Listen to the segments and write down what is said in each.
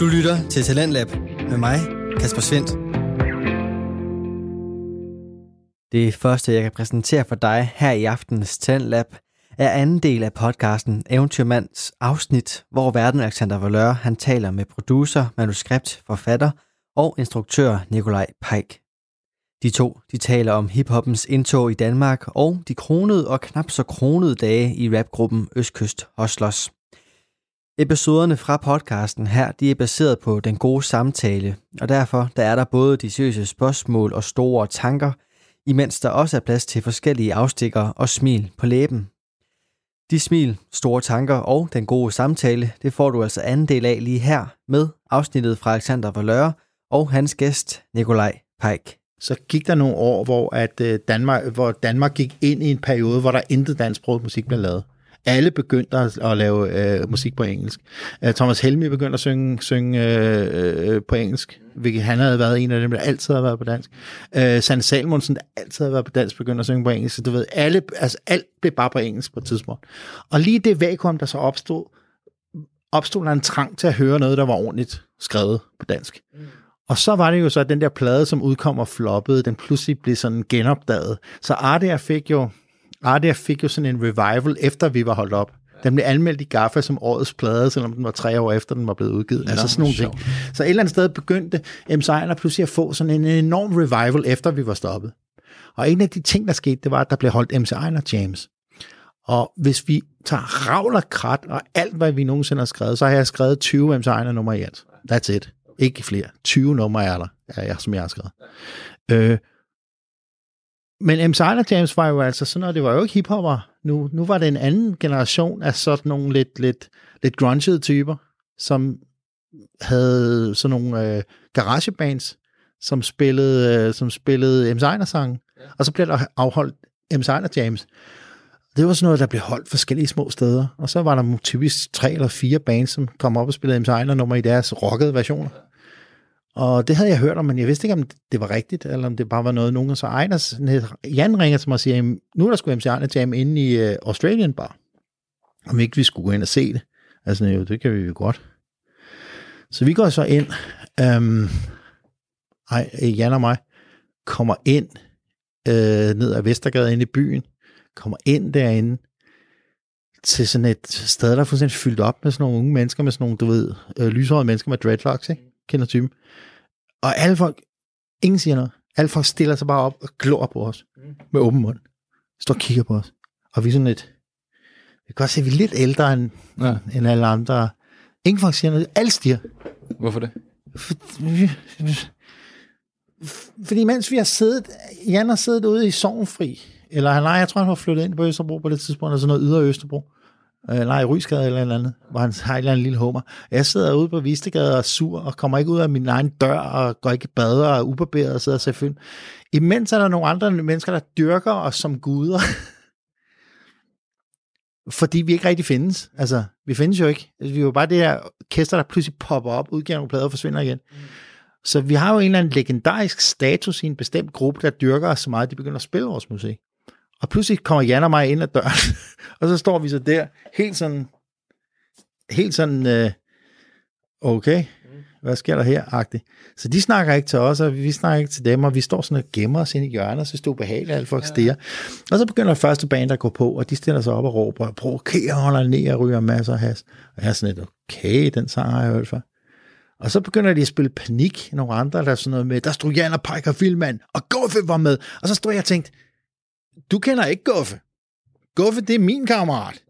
Du lytter til Talentlab med mig, Kasper Svendt. Det første, jeg kan præsentere for dig her i aftenens Talentlab, er anden del af podcasten Eventyrmands afsnit, hvor verden Alexander Valør han taler med producer, manuskript, forfatter og instruktør Nikolaj Peik. De to de taler om hiphoppens indtog i Danmark og de kronede og knap så kronede dage i rapgruppen Østkyst Hustlers. Episoderne fra podcasten her, de er baseret på den gode samtale, og derfor der er der både de seriøse spørgsmål og store tanker, imens der også er plads til forskellige afstikker og smil på læben. De smil, store tanker og den gode samtale, det får du altså anden del af lige her med afsnittet fra Alexander Valøre og hans gæst Nikolaj Peik. Så gik der nogle år, hvor, at øh, Danmark, hvor Danmark gik ind i en periode, hvor der intet dansksproget musik blev lavet. Alle begyndte at, at lave øh, musik på engelsk. Uh, Thomas Helmi begyndte at synge, synge øh, øh, på engelsk, hvilket han havde været en af dem, der altid har været på dansk. Uh, Sande Salmonsen, der altid har været på dansk, begyndte at synge på engelsk. Så du ved, alle, altså, alt blev bare på engelsk på et tidspunkt. Og lige det vakuum, der så opstod, opstod der en trang til at høre noget, der var ordentligt skrevet på dansk. Mm. Og så var det jo så, at den der plade, som udkom og floppede, den pludselig blev sådan genopdaget. Så Ardia fik jo, Ardia fik jo sådan en revival, efter vi var holdt op. Den blev anmeldt i Gaffa som årets plade, selvom den var tre år efter, den var blevet udgivet. Altså sådan nogle ting. Så et eller andet sted begyndte M. Sejler pludselig at få sådan en enorm revival, efter vi var stoppet. Og en af de ting, der skete, det var, at der blev holdt M. Sejler James. Og hvis vi tager ravl og krat og alt, hvad vi nogensinde har skrevet, så har jeg skrevet 20 M. Sejler nummer i alt. That's it. Ikke flere. 20 numre er der, er jeg, som jeg har skrevet. Øh, men M. Sejler James var jo altså sådan noget, det var jo ikke hiphopper. Nu, nu var det en anden generation af sådan nogle lidt, lidt, lidt grungede typer, som havde sådan nogle øh, garagebands, som spillede, øh, som spillede M. Sejler sange. Ja. Og så blev der afholdt M. Sejler James. Det var sådan noget, der blev holdt forskellige små steder. Og så var der typisk tre eller fire bands, som kom op og spillede M. Sejler nummer i deres rockede versioner. Og det havde jeg hørt om, men jeg vidste ikke, om det var rigtigt, eller om det bare var noget, nogen så Ejners, Jan ringer til mig og siger, nu er der sgu MC Arne Jam inde i uh, Australian Bar. Om ikke vi skulle gå ind og se det. Altså, jo, det kan vi jo godt. Så vi går så ind, øhm, ej, øh, Jan og mig, kommer ind øh, ned ad Vestergade ind i byen, kommer ind derinde, til sådan et sted, der er fuldstændig fyldt op med sådan nogle unge mennesker, med sådan nogle, du ved, øh, lyshårede mennesker med dreadlocks, ikke? Kender typen. Og alle folk, ingen siger noget. Alle folk stiller sig bare op og glor på os. Mm. Med åben mund. Står og kigger på os. Og vi er sådan lidt... Vi kan godt se, at vi er lidt ældre end, ja. end alle andre. Ingen folk siger noget. Alle stiger. Hvorfor det? For, fordi mens vi har siddet... Jan har siddet ude i Sovnfri. Eller nej, jeg tror, han var flyttet ind på Østerbro på det tidspunkt. Altså noget ydre Østerbro øh, nej, Rysgade eller eller andet, hvor han har en eller anden lille hummer. Jeg sidder ude på Vistegade og er sur, og kommer ikke ud af min egen dør, og går ikke i bad og er ubarberet og sidder og ser film. Imens er der nogle andre mennesker, der dyrker os som guder. Fordi vi ikke rigtig findes. Altså, vi findes jo ikke. Altså, vi er jo bare det her kæster, der pludselig popper op, udgiver nogle plader og forsvinder igen. Mm. Så vi har jo en eller anden legendarisk status i en bestemt gruppe, der dyrker os så meget, at de begynder at spille vores musik. Og pludselig kommer Jan og mig ind ad døren, og så står vi så der, helt sådan, helt sådan, øh, okay, hvad sker der her, agtigt. Så de snakker ikke til os, og vi snakker ikke til dem, og vi står sådan og gemmer os ind i hjørnet, så står behageligt, alle folk stiger. Og så begynder første band at gå på, og de stiller sig op og råber, og provokerer, holder ned og ryger masser af has. Og jeg er sådan lidt, okay, den sang har jeg hørt for. Og så begynder de at spille panik, nogle andre, der er sådan noget med, der stod Jan og Pike og og Guffe var med. Og så stod jeg og tænkte, du kender ikke Guffe. Guffe, det er min kammerat.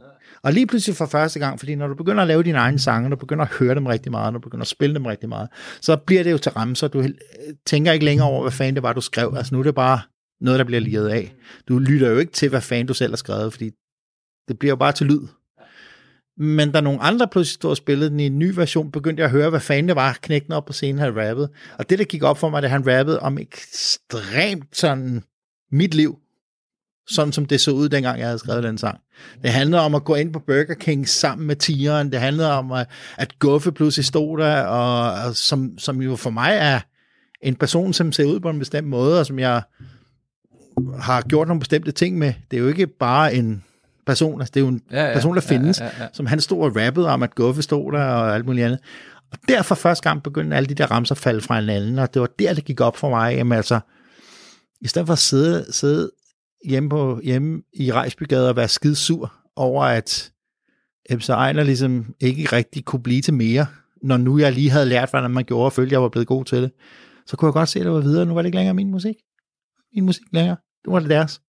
Og lige pludselig for første gang, fordi når du begynder at lave dine egne sange, når du begynder at høre dem rigtig meget, når du begynder at spille dem rigtig meget, så bliver det jo til ramme, så du tænker ikke længere over, hvad fanden det var, du skrev. Altså nu er det bare noget, der bliver liret af. Du lytter jo ikke til, hvad fanden du selv har skrevet, fordi det bliver jo bare til lyd. Men der nogle andre pludselig stod og spillede den i en ny version, begyndte jeg at høre, hvad fanden det var, knækken op på scenen havde rappet. Og det, der gik op for mig, det han rappede om ekstremt sådan mit liv, sådan som det så ud, dengang jeg havde skrevet den sang. Det handlede om at gå ind på Burger King sammen med tigeren. Det handlede om, at, at Guffe pludselig stod der, og, og som, som jo for mig er en person, som ser ud på en bestemt måde, og som jeg har gjort nogle bestemte ting med. Det er jo ikke bare en person, altså det er jo en ja, ja, person, der findes, ja, ja, ja. som han stod og rappede om, at Guffe stod der og alt muligt andet. Og derfor første gang begyndte alle de der ramser at falde fra hinanden, og det var der, det gik op for mig, jamen altså, i stedet for at sidde, sidde hjemme, på, hjemme i Rejsbygade og være skide sur over, at MC Ejner ligesom ikke rigtig kunne blive til mere, når nu jeg lige havde lært, hvordan man gjorde, og følte, at jeg var blevet god til det, så kunne jeg godt se, at det var videre. Nu var det ikke længere min musik. Min musik længere. Nu var det deres.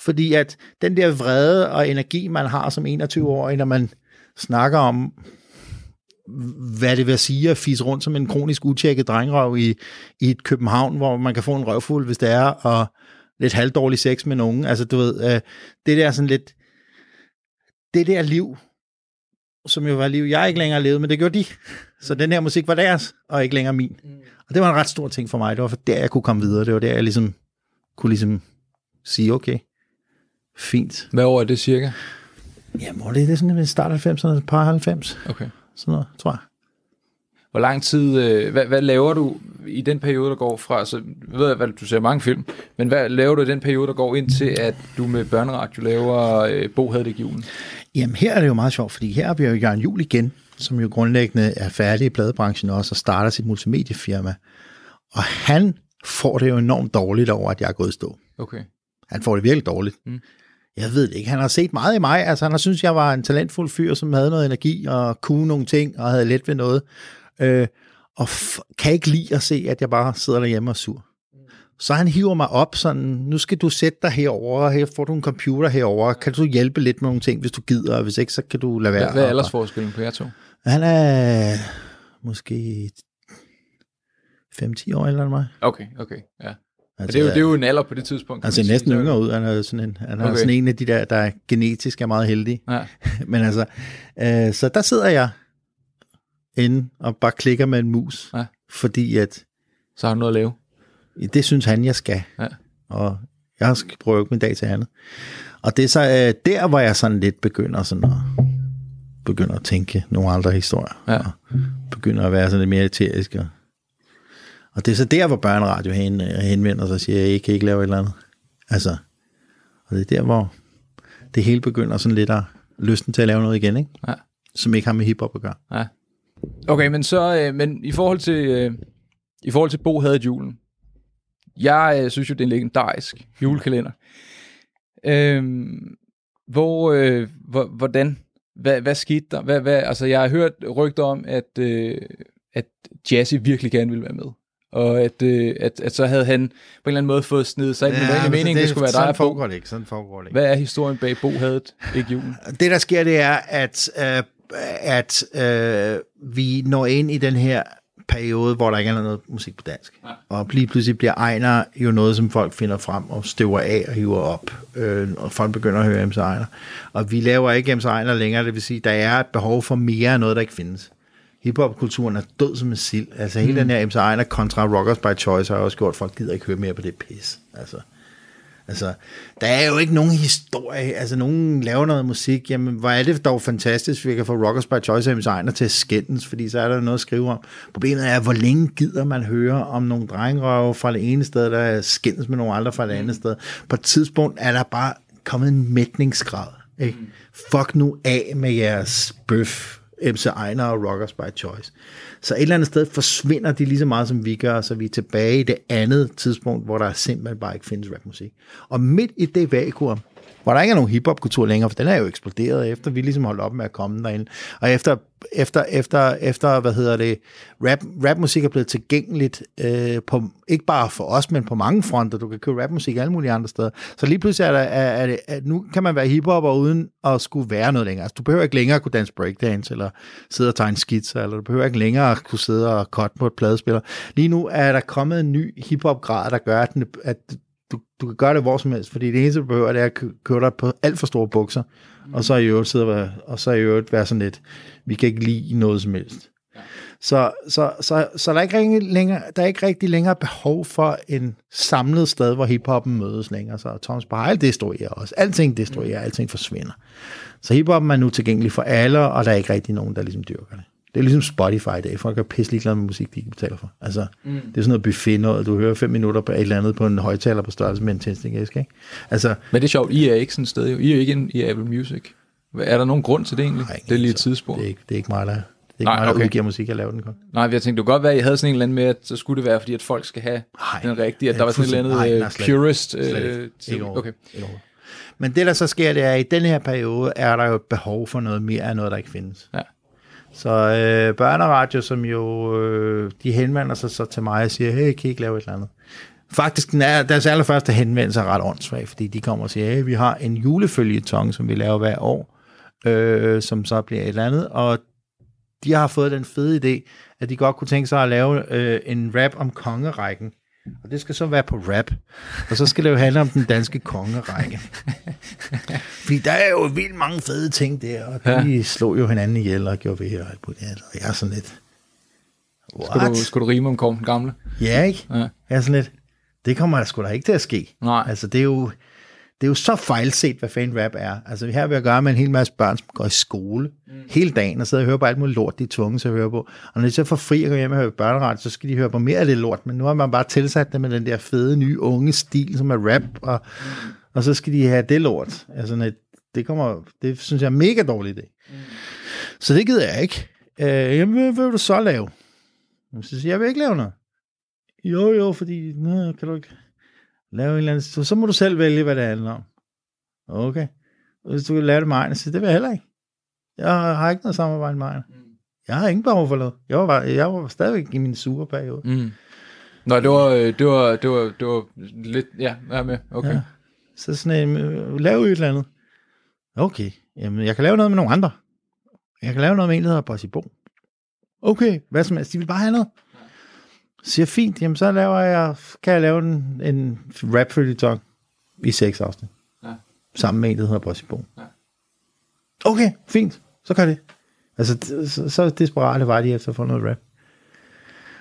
Fordi at den der vrede og energi, man har som 21-årig, når man snakker om, hvad det vil sige at fise rundt som en kronisk utjekket drengrøv i, i et København, hvor man kan få en røvfuld, hvis det er, og lidt halvdårlig sex med nogen. Altså, du ved, øh, det der sådan lidt, det der liv, som jo var liv, jeg ikke længere levede, men det gjorde de. Så den her musik var deres, og ikke længere min. Og det var en ret stor ting for mig. Det var for der, jeg kunne komme videre. Det var der, jeg ligesom kunne ligesom sige, okay, fint. Hvad år er det cirka? Ja, må det, det er sådan en start af 90'erne, par 90, Okay. sådan noget, tror jeg. Hvor lang tid, øh, hvad, hvad laver du i den periode, der går fra, så jeg ved jeg, hvad, du ser mange film, men hvad laver du i den periode, der går ind til, at du med børneradio laver øh, Bo havde det julen? Jamen her er det jo meget sjovt, fordi her er vi jo Jørgen Jul igen, som jo grundlæggende er færdig i pladebranchen også, og starter sit multimediefirma. Og han får det jo enormt dårligt over, at jeg er gået i stå. Okay. Han får det virkelig dårligt. Mm. Jeg ved det ikke. Han har set meget i mig. Altså, han har syntes, jeg var en talentfuld fyr, som havde noget energi og kunne nogle ting og havde let ved noget. Øh, og f- kan ikke lide at se, at jeg bare sidder derhjemme og sur. Så han hiver mig op sådan, nu skal du sætte dig herover, her får du en computer herover, kan du hjælpe lidt med nogle ting, hvis du gider, og hvis ikke, så kan du lade være. Hvad, er aldersforskellen på jer to? Han er måske 5-10 år ældre end mig. Okay, okay, ja. Altså, det, er jo, det er jo en alder på det tidspunkt. kan Han ser man sige, næsten yngre ud. Han er sådan en, han er Okay. sådan en af de der, der er genetisk er meget heldig. Ja. Men altså, øh, så der sidder jeg inde og bare klikker med en mus, Ja. fordi at Så har du noget at lave. det synes han, jeg skal. Ja. Og jeg skal prøve min dag til andet. Og det er så øh, der, hvor jeg sådan lidt begynder sådan at, begynder at tænke nogle andre historier. Ja. Og begynder at være sådan lidt mere eterisk. Og, og det er så der, hvor børneradio hen, henvender sig og siger, jeg kan ikke lave et eller andet. Altså, og det er der, hvor det hele begynder sådan lidt at lysten til at lave noget igen, ikke? Ja. som ikke har med hiphop at gøre. Ja. Okay, men så, øh, men i forhold til, øh, i forhold til Bo havde julen. Jeg øh, synes jo, det er en legendarisk julekalender. Øhm, hvor, øh, hvor, hvordan, hvad, hvad skete der? Hvad, hvad, altså, jeg har hørt rygter om, at, øh, at Jazzy virkelig gerne ville være med. Og at, øh, at, at så havde han på en eller anden måde fået snedet sig ind. Ja, det egentlig meningen, det, skulle være dig og Bo. foregår det ikke. Sådan foregår det ikke. Hvad er historien bag Bo havde ikke julen? Det, der sker, det er, at, øh, at øh, vi når ind i den her periode, hvor der ikke er noget musik på dansk. Ja. Og lige pludselig bliver Ejner jo noget, som folk finder frem og støver af og hiver op. Øh, og folk begynder at høre MC Ejner. Og vi laver ikke MC Ejner længere, det vil sige, der er et behov for mere af noget, der ikke findes. Hip-hop-kulturen er død som en sild. Altså hele mm. den her MC Ejner kontra Rockers by Choice har også gjort, at folk gider ikke høre mere på det pis. Altså, Altså, der er jo ikke nogen historie. Altså, nogen laver noget musik. Jamen, hvor er det dog fantastisk, vi kan få Rockers by Choice og Ejner til at skændes, fordi så er der noget at skrive om. Problemet er, hvor længe gider man høre om nogle drengerøve fra det ene sted, der skændes med nogle andre fra det andet sted. På et tidspunkt er der bare kommet en mætningsgrad. Ikke? Fuck nu af med jeres bøf, MC Ejner og Rockers by Choice. Så et eller andet sted forsvinder de lige så meget, som vi gør, så vi er tilbage i det andet tidspunkt, hvor der simpelthen bare ikke findes rapmusik. Og midt i det vakuum, hvor der ikke er nogen hiphop-kultur længere, for den er jo eksploderet, efter vi ligesom holdt op med at komme derinde. Og efter, efter, efter, efter hvad hedder det, rap, rapmusik er blevet tilgængeligt, øh, på, ikke bare for os, men på mange fronter. Du kan købe rapmusik alle mulige andre steder. Så lige pludselig er, der, er, er det, at nu kan man være hiphopper uden at skulle være noget længere. Altså, du behøver ikke længere at kunne danse breakdance, eller sidde og tegne skitser, eller du behøver ikke længere at kunne sidde og cut på et pladespiller. Lige nu er der kommet en ny hiphop-grad, der gør, at, den, at du, kan gøre det hvor som helst, fordi det eneste, du behøver, det er at kø- køre dig på alt for store bukser, mm. og så i øvrigt sidde og så i øvrigt være sådan lidt, vi kan ikke lide noget som helst. Så, så, så, så der, er ikke rigtig længere, der er ikke rigtig længere behov for en samlet sted, hvor hiphoppen mødes længere. Så Thomas Beil destruerer også. Alting destruerer, alting forsvinder. Så hiphoppen er nu tilgængelig for alle, og der er ikke rigtig nogen, der ligesom dyrker det. Det er ligesom Spotify i dag. Folk er pisse ligeglade med musik, de ikke betaler for. Altså, mm. det er sådan noget buffet noget. Du hører fem minutter på et eller andet på en højtaler på størrelse med en tændstikæske, ikke? Altså, Men det er sjovt, I er ikke sådan et sted jo. I er ikke i Apple Music. Er der nogen grund til det egentlig? Nej, det er lige et tidsspur. Det er, ikke, det er ikke mig, der det Det er Nej, ikke mig, der okay. udgiver musik, jeg laver den kun. Nej, jeg tænkte, det kunne godt være, at I havde sådan en eller anden med, at så skulle det være, fordi at folk skal have Nej, den rigtige, at der er var sådan et eller nej, øh, slet- purist. slet. Øh, Ikke okay. Ikke. Men det, der så sker, det er, at i den her periode er der jo et behov for noget mere af noget, der ikke findes. Ja. Så øh, børneradio, som jo, øh, de henvender sig så til mig og siger, hey, kan I ikke lave et eller andet? Faktisk, den er, deres allerførste henvendelse er ret åndssvagt, fordi de kommer og siger, hey, vi har en julefølgetong, som vi laver hver år, øh, som så bliver et eller andet, og de har fået den fede idé, at de godt kunne tænke sig at lave øh, en rap om kongerækken. Og det skal så være på rap. Og så skal det jo handle om den danske kongerække. Fordi der er jo vildt mange fede ting der, og de ja. slog jo hinanden ihjel og gjorde ved og alt muligt andet. Og jeg er sådan lidt... Skulle du, skulle du rime om Kåre den Gamle? Ja, ikke? Ja. Jeg er sådan lidt... Det kommer der sgu da ikke til at ske. Nej. Altså, det er jo... Det er jo så fejlset, hvad fan rap er. Altså, her har vi at gøre med en hel masse børn, som går i skole mm. hele dagen og sidder og hører på alt muligt lort, de er tvunget til at høre på. Og når de så får fri at gå hjem og høre børneret, så skal de høre på mere af det lort. Men nu har man bare tilsat det med den der fede, nye, unge stil, som er rap, og, mm. og så skal de have det lort. Altså, det kommer, det synes jeg er mega dårlig idé. Mm. Så det gider jeg ikke. Øh, jamen, hvad, hvad vil du så lave? Så siger jeg, jeg vil ikke lave noget. Jo, jo, fordi, nå, kan du ikke lave en eller anden, så, så må du selv vælge, hvad det handler om. Okay. Og hvis du kan lave det med Ejner, så det vil jeg heller ikke. Jeg har ikke noget samarbejde med Ejner. Jeg har ingen behov for noget. Jeg var, jeg var stadigvæk i min sure periode. Mm. Nå, det var, øh, det var, det var, det var lidt, ja, jeg er med, okay. Ja. Så sådan øh, lave et eller andet. Okay, jamen jeg kan lave noget med nogle andre. Jeg kan lave noget med en, der hedder Bossy Bo. Okay, hvad som helst. De vil bare have noget. Siger fint, jamen så laver jeg, kan jeg lave en, en rap følgetong i seks afsnit. Ja. Sammen med en, der hedder Bossy Bo. Ja. Okay, fint, så gør det. Altså, så, så desperate var de efter at få noget rap.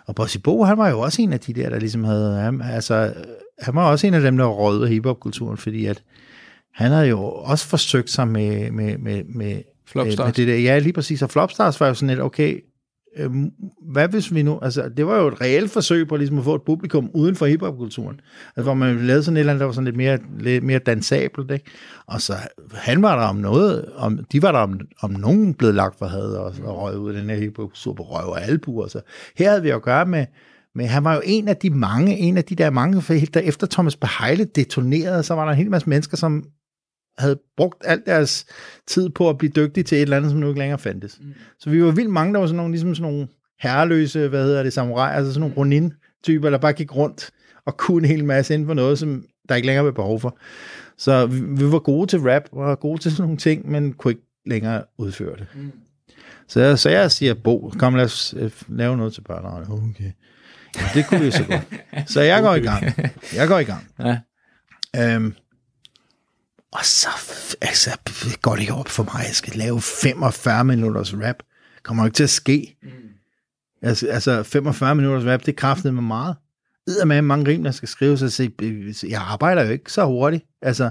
Og Bossy Bo, han var jo også en af de der, der ligesom havde, han, altså, han var også en af dem, der røde hiphop-kulturen, fordi at han havde jo også forsøgt sig med, med, med, med, Flopstars. med det der. Ja, lige præcis. Og Flopstars var jo sådan lidt, okay, øhm, hvad hvis vi nu, altså det var jo et reelt forsøg på ligesom at få et publikum uden for hiphopkulturen, altså, hvor man lavede sådan et eller andet, der var sådan lidt mere, lidt mere dansabelt, ikke? Og så han var der om noget, om, de var der om, om nogen blevet lagt for had og, og røget ud af den her hiphopkultur på røv og albuer. Så her havde vi at gøre med, men han var jo en af de mange, en af de der mange, for der efter Thomas Beheile detonerede, så var der en hel masse mennesker, som havde brugt al deres tid på at blive dygtige til et eller andet, som nu ikke længere fandtes. Mm. Så vi var vildt mange, der var sådan nogle, ligesom sådan nogle herreløse, hvad hedder det, samurai, altså sådan nogle ronin-typer, der bare gik rundt og kunne en hel masse inden for noget, som der ikke længere var behov for. Så vi, vi var gode til rap, var gode til sådan nogle ting, men kunne ikke længere udføre det. Mm. Så, jeg- så jeg siger, Bo, kom lad os øh, lave noget til børn. Okay. Ja, det kunne vi så godt. Så jeg går i gang. Jeg går i gang. Ja. Øhm, og så altså, går det ikke op for mig, jeg skal lave 45 minutters rap. Kommer ikke til at ske. Mm. Altså, altså 45 minutters rap, det kræftede mig meget. Yder med mange rim, der skal skrives. Altså, jeg arbejder jo ikke så hurtigt. Altså,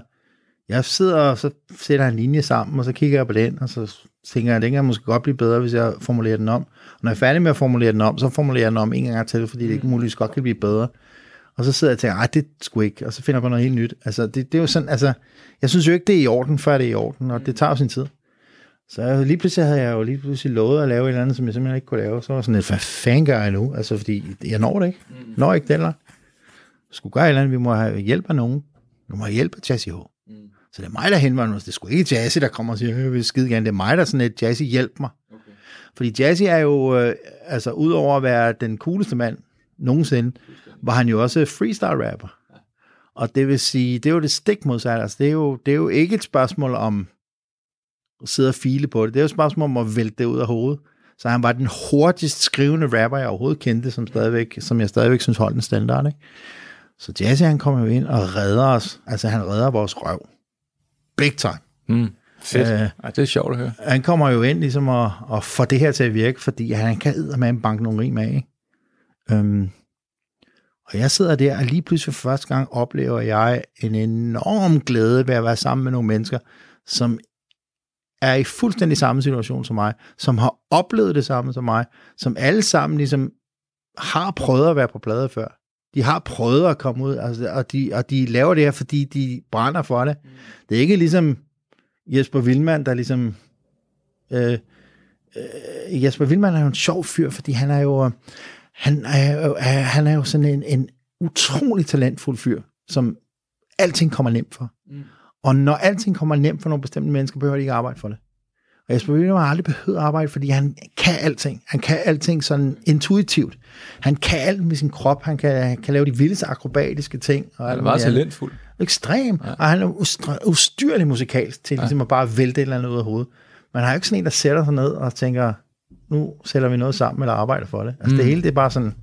jeg sidder og så sætter en linje sammen, og så kigger jeg på den, og så tænker jeg, at den kan måske godt blive bedre, hvis jeg formulerer den om. Og når jeg er færdig med at formulere den om, så formulerer jeg den om en gang til, fordi det ikke muligvis godt kan blive bedre. Og så sidder jeg og tænker, nej, det skulle ikke, og så finder jeg på noget helt nyt. Altså, det, det er jo sådan, altså, jeg synes jo ikke, det er i orden, før det er i orden, og det tager jo sin tid. Så jeg, lige pludselig havde jeg jo lige pludselig lovet at lave et eller andet, som jeg simpelthen ikke kunne lave. Så var sådan lidt, hvad fanden gør jeg nu? Altså, fordi jeg når det ikke. Mm. Når ikke det eller Skulle gøre et eller andet, vi må have hjælp af nogen. Vi må have hjælp af Jazzy H. Mm. Så det er mig, der henvender mig. Det sgu ikke Jazzy, der kommer og siger, jeg vil skide gerne. Det er mig, der er sådan et Jazzy, hjælp mig. Okay. Fordi Jazzy er jo, øh, altså udover at være den cooleste mand nogensinde, var han jo også freestyle rapper. Og det vil sige, det er jo det stik modsatte. Altså, det, er jo, det er jo ikke et spørgsmål om at sidde og file på det. Det er jo et spørgsmål om at vælte det ud af hovedet. Så han var den hurtigst skrivende rapper, jeg overhovedet kendte, som, stadigvæk, som jeg stadigvæk synes holdt en standard. Ikke? Så Jazzy, han kommer jo ind og redder os. Altså, han redder vores røv. Big time. Mm. Fedt. Øh, Ej, det er sjovt at høre. Han kommer jo ind ligesom at, at få det her til at virke, fordi han kan med en bank nogle rim af. Ikke? Øhm, og jeg sidder der, og lige pludselig for første gang oplever jeg en enorm glæde ved at være sammen med nogle mennesker, som er i fuldstændig samme situation som mig, som har oplevet det samme som mig, som alle sammen ligesom har prøvet at være på plade før. De har prøvet at komme ud, altså, og, de, og de laver det her, fordi de brænder for det. Det er ikke ligesom Jesper Wildmann, der ligesom øh, øh, Jesper Wildman er jo en sjov fyr, fordi han er jo, han er, jo- er, han er jo sådan en, en utrolig talentfuld fyr, som alting kommer nemt for. Mm. Og når alting kommer nemt for nogle bestemte mennesker, behøver de ikke arbejde for det. Og Jesper Wildman har aldrig behøvet at arbejde, fordi han kan alting. Han kan alting sådan intuitivt. Han kan alt med sin krop. Han kan, kan lave de vildeste akrobatiske ting. Og Han alt er meget talentfuld. ekstrem, ja. og han er ustyrlig musikalsk til ligesom at bare vælte et eller andet ud af hovedet. Man har jo ikke sådan en, der sætter sig ned og tænker, nu sætter vi noget sammen eller arbejder for det. Altså mm. det hele, det er bare sådan,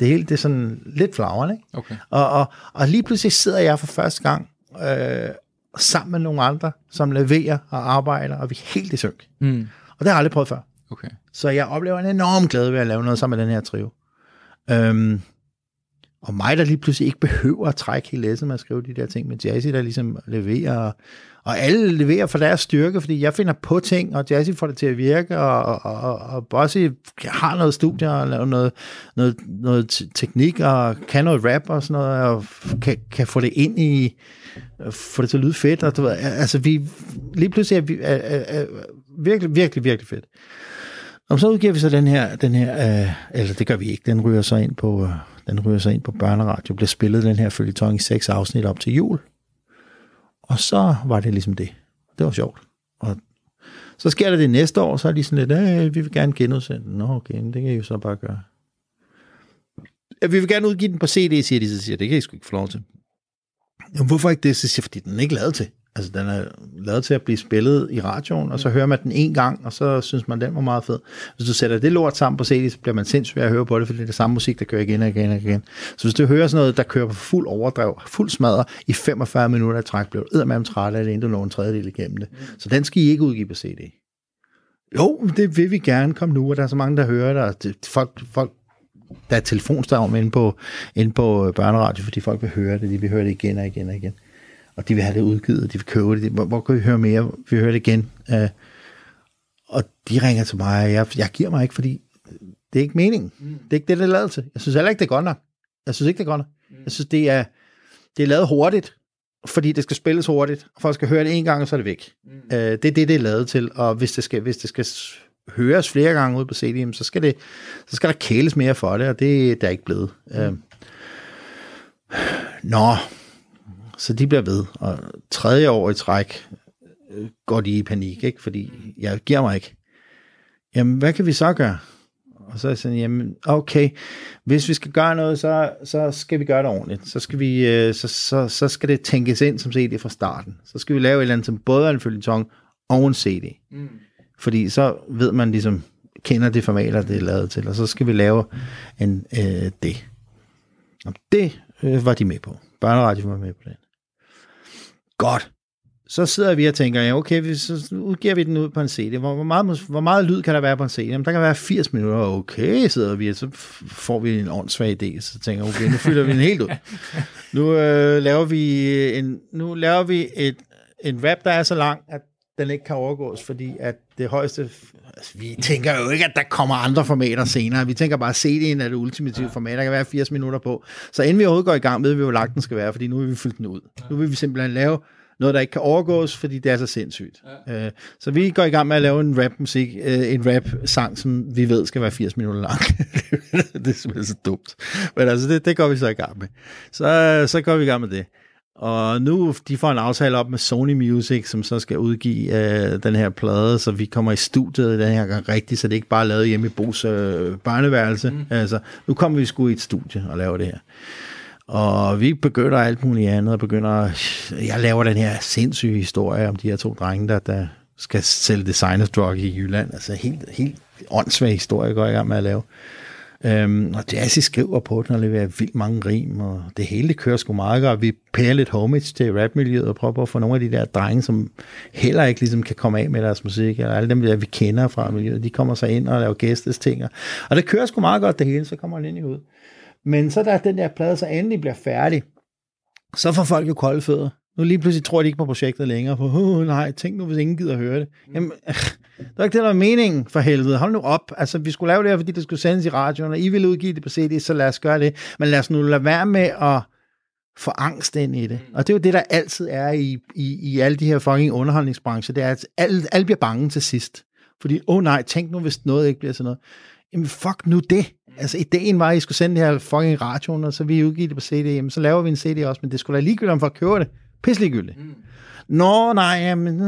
det hele, det er sådan lidt flagrende, ikke? Okay. Og, og, og lige pludselig sidder jeg for første gang øh, sammen med nogle andre, som leverer og arbejder, og vi er helt i synk. Mm. Og det har jeg aldrig prøvet før. Okay. Så jeg oplever en enorm glæde ved at lave noget sammen med den her trio. Øhm, og mig, der lige pludselig ikke behøver at trække hele læsset med at skrive de der ting, men Jazzy, der ligesom leverer, og alle leverer for deres styrke, fordi jeg finder på ting, og Jazzy får det til at virke, og, og, og, og Bossy har noget studie, og laver noget, noget, noget teknik, og kan noget rap og sådan noget, og kan, kan få det ind i, få det til at lyde fedt, og du ved, altså vi, lige pludselig er vi er, er, er, virkelig, virkelig, virkelig fedt. Og så udgiver vi så den her, den her øh, eller det gør vi ikke, den ryger så ind på, øh, den ryger sig ind på børneradio, bliver spillet den her følgetong i seks afsnit op til jul. Og så var det ligesom det. Det var sjovt. Og så sker der det næste år, så er de sådan lidt, øh, vi vil gerne genudsende. Nå, okay, det kan I jo så bare gøre. Ja, vi vil gerne udgive den på CD, siger de, så siger det kan I sgu ikke få lov til. Jamen, hvorfor ikke det? Så siger jeg, fordi den er ikke lavet til. Altså, den er lavet til at blive spillet i radioen, og så hører man den en gang, og så synes man, den var meget fed. Hvis du sætter det lort sammen på CD, så bliver man sindssygt at høre på det, fordi det er det samme musik, der kører igen og igen og igen. Så hvis du hører sådan noget, der kører på fuld overdrev, fuld smadre, i 45 minutter i træk, bliver du eddermame træt af det, inden du når en tredjedel igennem det. Så den skal I ikke udgive på CD. Jo, det vil vi gerne komme nu, og der er så mange, der hører det, folk, folk der er telefonstorm inde på, inde på børneradio, fordi folk vil høre det, de vil høre det igen og igen og igen. Og de vil have det udgivet, de vil købe det. Hvor, hvor kan vi høre mere? Vi vil høre det igen. Uh, og de ringer til mig, og jeg, jeg giver mig ikke, fordi det er ikke meningen. Mm. Det er ikke det, det er lavet til. Jeg synes heller ikke, det er godt nok. Jeg synes ikke, det er godt nok. Mm. Jeg synes, det er, det er lavet hurtigt, fordi det skal spilles hurtigt, og folk skal høre det en gang, og så er det væk. Mm. Uh, det er det, det er lavet til, og hvis det skal, hvis det skal høres flere gange ud på CD'en, så skal, det, så skal der kæles mere for det, og det er der ikke blevet. Mm. Uh, nå, så de bliver ved, og tredje år i træk øh, går de i panik, ikke? fordi jeg giver mig ikke. Jamen, hvad kan vi så gøre? Og så er jeg sådan, jamen, okay, hvis vi skal gøre noget, så, så skal vi gøre det ordentligt. Så skal, vi, øh, så, så, så skal det tænkes ind som CD fra starten. Så skal vi lave et eller andet, som både er en følgetong og en CD. Mm. Fordi så ved man ligesom, kender de formater, det er lavet til, og så skal vi lave en, øh, det. Og det øh, var de med på. Børneradio var med på den. Godt. Så sidder vi og tænker, ja, okay, vi, så udgiver vi den ud på en CD. Hvor, hvor, meget, hvor meget lyd kan der være på en CD? Jamen, der kan være 80 minutter. Okay, sidder vi, og så får vi en åndssvag idé. Så tænker jeg, okay, nu fylder vi den helt ud. Nu øh, laver vi, en, nu laver vi et, en rap, der er så lang, at den ikke kan overgås, fordi at det højeste... Altså, vi tænker jo ikke, at der kommer andre formater senere. Vi tænker bare, at CD'en er det ultimative format. Der kan være 80 minutter på. Så inden vi overhovedet går i gang, ved vi, hvor lang den skal være, fordi nu vil vi fylde den ud. Nu vil vi simpelthen lave noget, der ikke kan overgås, fordi det er så sindssygt. Ja. Øh, så vi går i gang med at lave en rap-musik, øh, en rap-sang, som vi ved skal være 80 minutter lang. det er simpelthen så dumt. Men altså, det, det går vi så i gang med. Så, så går vi i gang med det. Og nu, de får en aftale op med Sony Music, som så skal udgive øh, den her plade, så vi kommer i studiet den her gang rigtigt, så det er ikke bare lavet hjemme i Bos øh, børneværelse. Mm. Altså, nu kommer vi sgu i et studie og laver det her. Og vi begynder alt muligt andet, og begynder, jeg laver den her sindssyge historie om de her to drenge, der, der skal sælge designers drug i Jylland. Altså helt, helt åndssvag historie, går jeg i gang med at lave. Øhm, og Jazzy skriver på den og leverer vildt mange rim, og det hele det kører sgu meget godt. Vi pærer lidt homage til rapmiljøet og prøver at få nogle af de der drenge, som heller ikke ligesom kan komme af med deres musik, eller alle dem, der vi kender fra miljøet, de kommer så ind og laver gæstes ting. Og det kører sgu meget godt det hele, så kommer han ind i ud. Men så da den der plade så endelig bliver færdig, så får folk jo kolde fødder. Nu lige pludselig tror de ikke på projektet længere. På, oh, nej, tænk nu, hvis ingen gider at høre det. Jamen, det var ikke det, der var meningen for helvede. Hold nu op. Altså, vi skulle lave det her, fordi det skulle sendes i radioen, og I ville udgive det på CD, så lad os gøre det. Men lad os nu lade være med at få angst ind i det. Og det er jo det, der altid er i, i, i alle de her fucking underholdningsbrancher. Det er, at alle, alle bliver bange til sidst. Fordi, åh oh, nej, tænk nu, hvis noget ikke bliver sådan noget. Jamen, fuck nu det. Altså, ideen var, at I skulle sende det her fucking radioen, og så vi udgive det på CD. Jamen, så laver vi en CD også, men det skulle da ligegyldigt, om folk køber det. Pisse ligegyldigt. Mm. Nå, nej, jamen,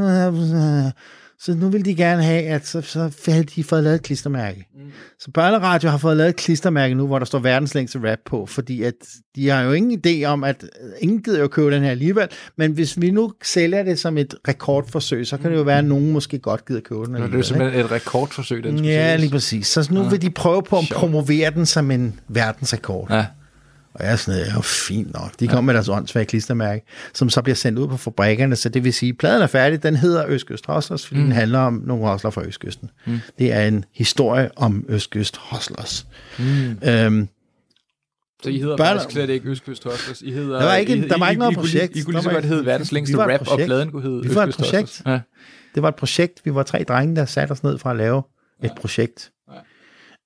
så nu vil de gerne have, at så, så havde de fået lavet et klistermærke. Mm. Så Børneradio har fået lavet et klistermærke nu, hvor der står verdens længste rap på, fordi at de har jo ingen idé om, at ingen gider jo købe den her alligevel, men hvis vi nu sælger det som et rekordforsøg, så kan det jo være, at nogen måske godt gider købe den alligevel. Det er simpelthen ikke? et rekordforsøg, den Ja, lige præcis. Så nu ja. vil de prøve på at promovere den som en verdensrekord. Ja. Og jeg er sådan, ja, fint nok. De kommer ja. med deres åndssvage klistermærke, som så bliver sendt ud på fabrikkerne, så det vil sige, pladen er færdig, den hedder Østkyst Hoslers, fordi mm. den handler om nogle hosler fra Østkysten. Mm. Det er en historie om Østkyst Hoslers. Mm. Øhm, så I hedder Børn... faktisk slet ikke Østkyst Hoslers. I hedder, der var ikke, der var ikke noget I, projekt. I, I kunne lige så godt hedde verdens længste rap, og pladen kunne hedde Vi var et projekt. Ja. Det var et projekt. Vi var tre drenge, der satte os ned for at lave ja. et projekt,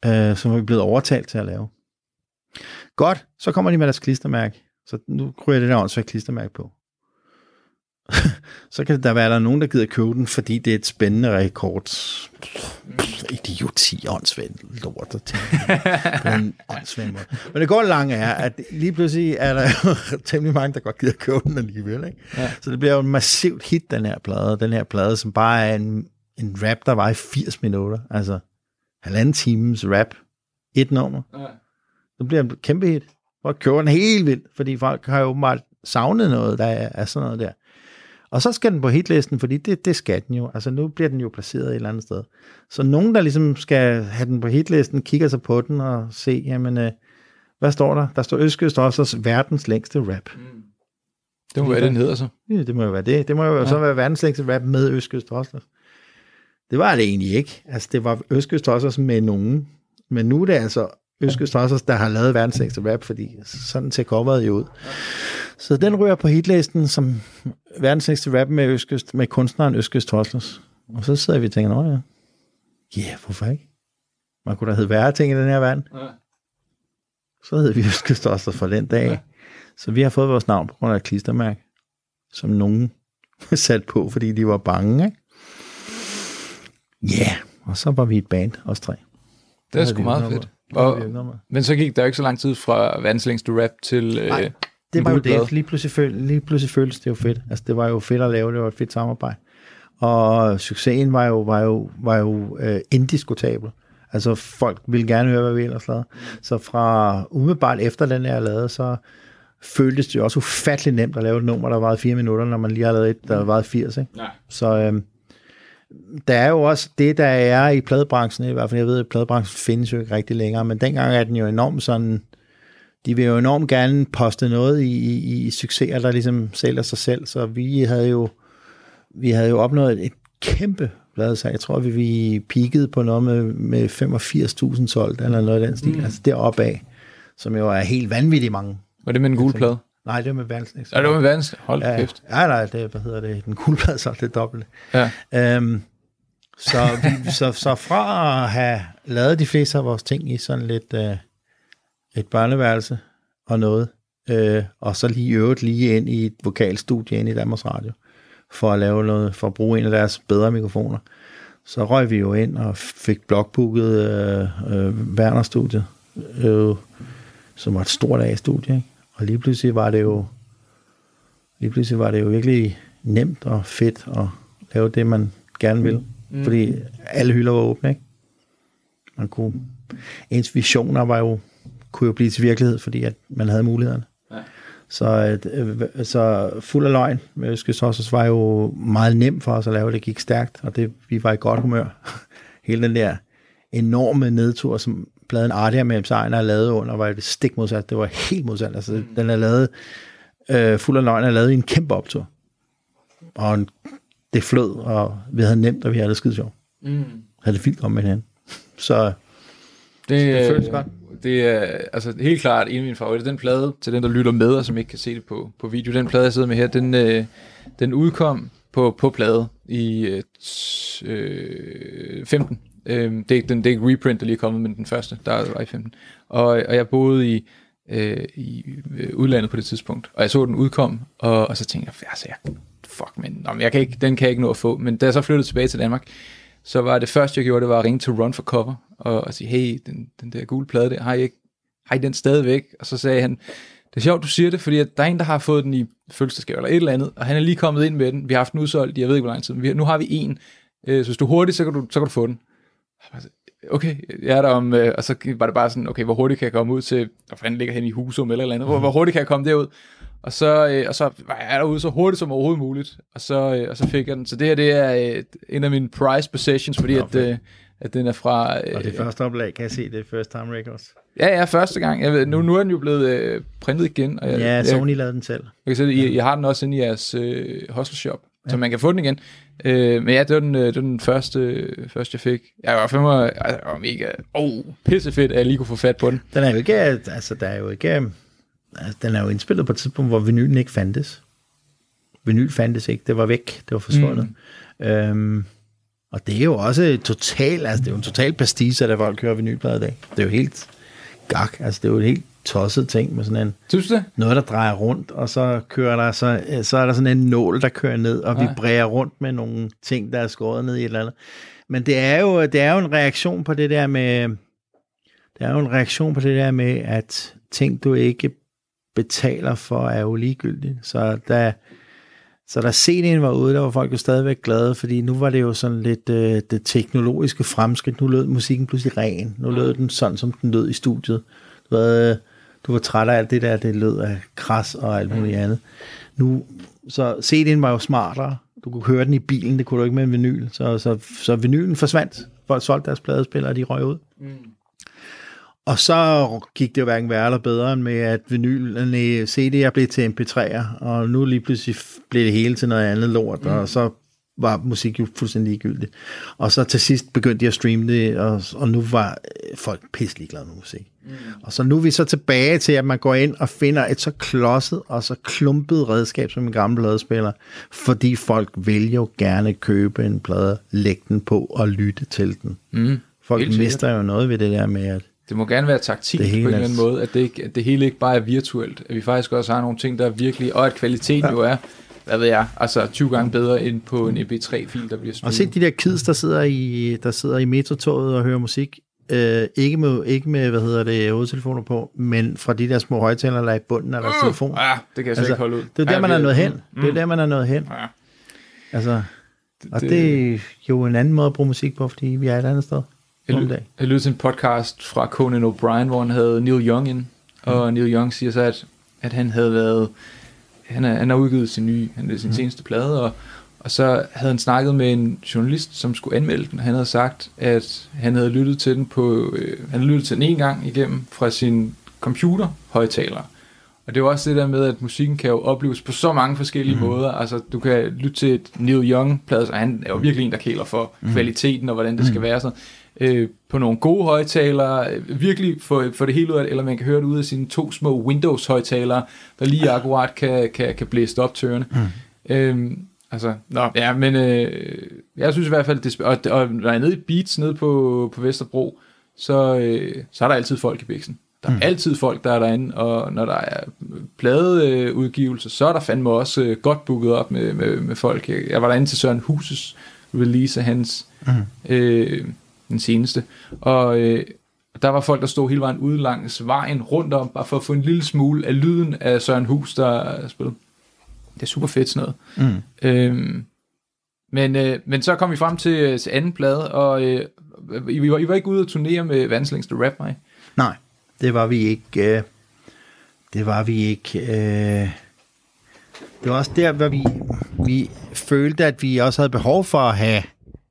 ja. øh, som vi blevet overtalt til at lave. Godt, så kommer de med deres klistermærke. Så nu kryger det der åndssvagt klistermærke på. så kan der være der nogen, der gider købe den, fordi det er et spændende rekord. Idioti, åndssvagt lort. På en åndssvagt måde. Men det går langt er, at lige pludselig er der temmelig mange, der godt gider købe den alligevel. Ikke? Ja. Så det bliver jo en massivt hit, den her plade. Den her plade, som bare er en, en rap, der var i 80 minutter. Altså halvanden times rap. Et nummer. Ja så bliver det en kæmpe hit. Og kører den helt vildt, fordi folk har jo åbenbart savnet noget, der er, er sådan noget der. Og så skal den på hitlisten, fordi det, det skal den jo. Altså nu bliver den jo placeret et eller andet sted. Så nogen, der ligesom skal have den på hitlisten, kigger sig på den og se, jamen, øh, hvad står der? Der står Østkyst også verdens længste rap. Mm. Det må være, den hedder så. Ja, det må jo være det. Det må jo ja. så være verdens længste rap med Østkyst også. Det var det egentlig ikke. Altså, det var Østkyst også med nogen. Men nu er det altså Øske Strassers, der har lavet verdens længste rap, fordi sådan ser coveret jo ud. Så den rører på hitlisten som verdens længste rap med, Øskøst, med kunstneren Øske Strassers. Og så sidder vi og tænker, ja, ja, yeah, hvorfor ikke? Man kunne da hedde værre ting i den her verden. Ja. Så hedder vi Øske Strassers for den dag. Ja. Så vi har fået vores navn på grund af et klistermærke, som nogen sat på, fordi de var bange. Ikke? Ja, yeah. og så var vi et band, os tre. Det er sgu meget fedt. Og, men så gik der ikke så lang tid fra verdens længste rap til... Øh, Nej, det var jo det. Lige pludselig, føl, lige pludselig føltes det jo fedt. Altså, det var jo fedt at lave, det var et fedt samarbejde. Og succesen var jo, var jo, var jo uh, indiskutabel. Altså, folk ville gerne høre, hvad vi ellers lavede. Så fra umiddelbart efter den her lavede, så føltes det jo også ufattelig nemt at lave et nummer, der var fire minutter, når man lige har lavet et, der var 80. Ikke? Ja. Så øhm, der er jo også det, der er i pladebranchen, i hvert fald jeg ved, at pladebranchen findes jo ikke rigtig længere, men dengang er den jo enormt sådan, de vil jo enormt gerne poste noget i, i, i succeser, der ligesom sælger sig selv, så vi havde jo, vi havde jo opnået et kæmpe så Jeg tror, vi, vi peakede på noget med, med 85.000 solgt, eller noget af den stil, mm. altså deroppe af, som jo er helt vanvittigt mange. Var det med en gul plade? Nej, det var med verdens Ja, det var med verdens. Hold ja, kæft. Ja, nej, det, hvad hedder det? Den guldplade så det dobbelt. Ja. Øhm, så, vi, så, så fra at have lavet de fleste af vores ting i sådan lidt øh, et børneværelse og noget, øh, og så lige øvet lige ind i et vokalstudie ind i Danmarks Radio, for at lave noget, for at bruge en af deres bedre mikrofoner. Så røg vi jo ind og fik blokbooket øh, øh, Werner-studiet, øh, som var et stort A-studie, ikke? Og lige pludselig var det jo, lige pludselig var det jo virkelig nemt og fedt at lave det, man gerne vil. Mm. Fordi alle hylder var åbne, ikke? Man kunne, ens visioner var jo, kunne jo blive til virkelighed, fordi at man havde mulighederne. Ja. Så, øh, så fuld af løgn med Øskes Hossers var jo meget nemt for os at lave. Det gik stærkt, og det, vi var i godt humør. Hele den der enorme nedtur, som pladen Ardia med Sejner er lavet under, var det stik modsat. Det var helt modsat. Altså, mm. den er lavet, øh, fuld af løgn, er lavet i en kæmpe optur. Og en, det flød, og vi havde nemt, og vi havde det skide sjovt. Mm. Havde det fint om med hinanden. Så det, det føles godt. Det er altså helt klart en af mine favoritter. Den plade, til den, der lytter med, og som ikke kan se det på, på video, den plade, jeg sidder med her, den, øh, den udkom på, på plade i øh, 15. Øh, det, er, den, det er ikke reprint, der lige er kommet, men den første, der var i 15. Og, og jeg boede i, øh, i øh, udlandet på det tidspunkt, og jeg så den udkom, og, og så tænkte jeg, altså, jeg, fuck, men, nå, men jeg kan ikke, den kan jeg ikke nå at få. Men da jeg så flyttede tilbage til Danmark, så var det første, jeg gjorde, det var at ringe til Run for Cover, og, og sige, hey, den, den der gule plade der, har I, ikke, har I den stadigvæk? Og så sagde han, det er sjovt, du siger det, fordi at der er en, der har fået den i fødselsdagsgave eller et eller andet, og han er lige kommet ind med den. Vi har haft den udsolgt, jeg ved ikke, hvor lang tid, men vi, nu har vi en. Øh, så hvis du er hurtig, så kan du, så kan du få den. Okay, jeg er der om, øh, og så var det bare sådan, okay, hvor hurtigt kan jeg komme ud til, hvor fanden ligger hen i Husum eller eller andet, hvor, hvor hurtigt kan jeg komme derud? Og så, øh, og så var jeg derude så hurtigt som overhovedet muligt, og så, øh, og så fik jeg den. Så det her, det er øh, en af mine prize possessions, fordi at, øh, at den er fra... Øh, Og det første oplag, kan jeg se, det er First Time Records. Ja, ja, første gang. Jeg ved, nu, nu er den jo blevet øh, printet igen. Og jeg, Ja, jeg, Sony lavede den selv. jeg kan se, I, I har den også inde i jeres øh, hostel shop, ja. så man kan få den igen. Øh, men ja, det var den, øh, det var den første, første, jeg fik. Jeg var fandme, altså, jeg var mega, oh, pissefedt, at jeg lige kunne få fat på den. Den er jo ikke, altså der er jo ikke, altså, den er jo indspillet på et tidspunkt, hvor vinylen ikke fandtes. Vinyl fandtes ikke, det var væk, det var forsvundet. Mm. Øhm, og det er jo også total, altså det er jo en total pastice, at folk kører vinylplader i dag. Det er jo helt gak, altså det er jo helt tosset ting med sådan en, Synes du det? noget, der drejer rundt, og så kører der, så, så er der sådan en nål, der kører ned, og Ja. vibrerer rundt med nogle ting, der er skåret ned i et eller andet. Men det er jo, det er jo en reaktion på det der med, det er jo en reaktion på det der med, at ting, du ikke betaler for, er jo ligegyldigt. Så da, så da CD'en var ude, der var folk jo stadigvæk glade, fordi nu var det jo sådan lidt øh, det teknologiske fremskridt. Nu lød musikken pludselig ren. Nu lød den sådan, som den lød i studiet. Du, havde, du var træt af alt det der, det lød af kras og alt muligt andet. Nu, så CD'en var jo smartere. Du kunne høre den i bilen, det kunne du ikke med en vinyl. Så, så, så vinylen forsvandt. Folk solgte deres pladespillere, og de røg ud. Og så gik det jo hverken værre eller bedre end med, at vinylerne, CD'er blev til MP3'er, og nu lige pludselig blev det hele til noget andet lort, mm. og så var musik jo fuldstændig ligegyldigt. Og så til sidst begyndte de at streame det, og, og nu var øh, folk pisselig glade med musik. Mm. Og så nu er vi så tilbage til, at man går ind og finder et så klodset og så klumpet redskab som en gammel pladespiller, fordi folk vil jo gerne købe en plade, lægge den på og lytte til den. Mm. Folk Helt sikkert. mister jo noget ved det der med, at Det må gerne være taktik på en eller er- anden måde, at det, ikke, at det hele ikke bare er virtuelt, at vi faktisk også har nogle ting, der er virkelig, og at kvaliteten ja. jo er, hvad ved jeg, altså 20 gange bedre end på en MP3-fil, der bliver Og streamet. se de der kids, der sidder i, der sidder i metrotoget og hører musik. Øh, ikke, med, ikke med, hvad hedder det, hovedtelefoner på, men fra de der små højtalere, der er i bunden af deres telefon. Ja, det kan jeg Altså, ikke holde ud. Det er der, man er nået hen. Det er der, man er nået hen. Ja. Altså, og det er jo en anden måde at bruge musik på, fordi vi er et andet sted. Jeg, dagen. jeg lyttede til en podcast fra Conan O'Brien, hvor han havde Neil Young ind, og Mm. Neil Young siger så, at, at han havde været, han, er, han har udgivet sin nye, han, sin Mm. seneste plade, og, og så havde han snakket med en journalist, som skulle anmelde den, han havde sagt, at han havde lyttet til den på, øh, han havde lyttet til den en gang igennem fra sin computer højtalere. Og det er også det der med, at musikken kan jo opleves på så mange forskellige mm. måder. Altså, du kan lytte til et Neil Young-plade, og han er jo virkelig en, der kæler for mm. kvaliteten og hvordan det skal være. Sådan. Øh, på nogle gode højtalere, øh, virkelig få, få det hele ud af eller man kan høre det ud af sine to små Windows-højtalere, der lige akkurat kan, kan, kan blæse op tørene. Mm. Øhm, altså, nå, ja, men øh, jeg synes i hvert fald, det, og, og når jeg er nede i Beats, nede på, på Vesterbro, så, øh, så er der altid folk i biksen. Der er mm. altid folk, der er derinde, og når der er pladeudgivelser, så er der fandme også øh, godt booket op med, med, med folk. Jeg, jeg var derinde til Søren Huses release af hans, mm. øh, den seneste, og øh, der var folk, der stod hele vejen ude langs vejen rundt om, bare for at få en lille smule af lyden af Søren Hus, der spillede. Det er super fedt sådan noget. Mm. Øhm, men, øh, men så kom vi frem til, øh, til anden plade, og øh, I, var, I var ikke ude at turnere med verdens længste rap, mig. Nej, det var vi ikke. Øh, det var vi ikke. Øh, det var også der, hvor vi, vi følte, at vi også havde behov for at have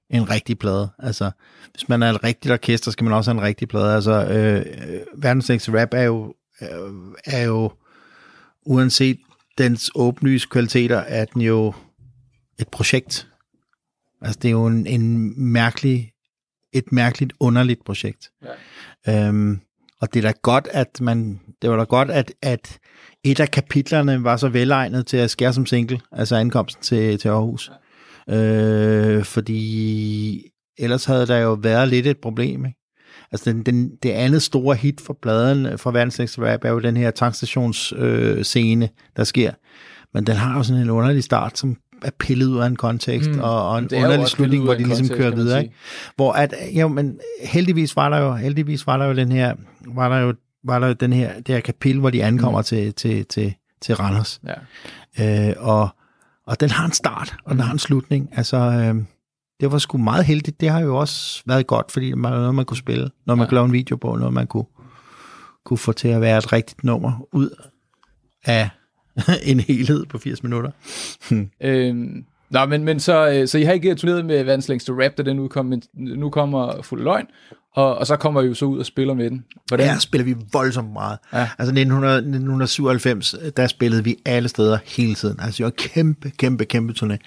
en rigtig plade. Altså, hvis man er et rigtigt orkester, skal man også have en rigtig plade. Altså, øh, øh, verdens længste rap er jo, øh, er jo, uanset dens åbenlyse kvaliteter, er den jo et projekt. Altså, det er jo en, en mærkelig, et mærkeligt, underligt projekt. Ja. Øhm, og det er da godt, at man, det var da godt, at, at et af kapitlerne var så velegnet til at skære som single, altså ankomsten til, til Aarhus. Øh, fordi ellers havde der jo været lidt et problem, ikke? Altså den, den, det andet store hit for pladen fra verdens længste rap er jo den her tankstations øh, scene, der sker. Men den har jo sådan en underlig start, som er pillet ud af en kontekst, Mm. og, og en er underlig slutning, hvor de ligesom kontekst, kører videre. Ikke? Hvor at, jo, men heldigvis var der jo, heldigvis var der jo den her, var der jo, var der jo den her, det her kapitel, hvor de ankommer mm. til, til, til, til Randers. Ja. Øh, og, og den har en start, og den har en slutning. Altså, øh, det var sgu meget heldigt. Det har jo også været godt, fordi det var noget, man kunne spille, når man Ja. kunne lave en video på, noget man kunne, kunne få til at være et rigtigt nummer ud af en helhed på 80 minutter. Øhm, nå, men, men så, øh, så I har ikke turneret med verdens længste rap, da den udkom, men nu kommer Fuld Løgn, og, og så kommer I jo så ud og spiller med den. Hvordan? Her spiller vi voldsomt meget. Ja. Altså 1900, 1997, der spillede vi alle steder hele tiden. Altså det var kæmpe, kæmpe, kæmpe turné.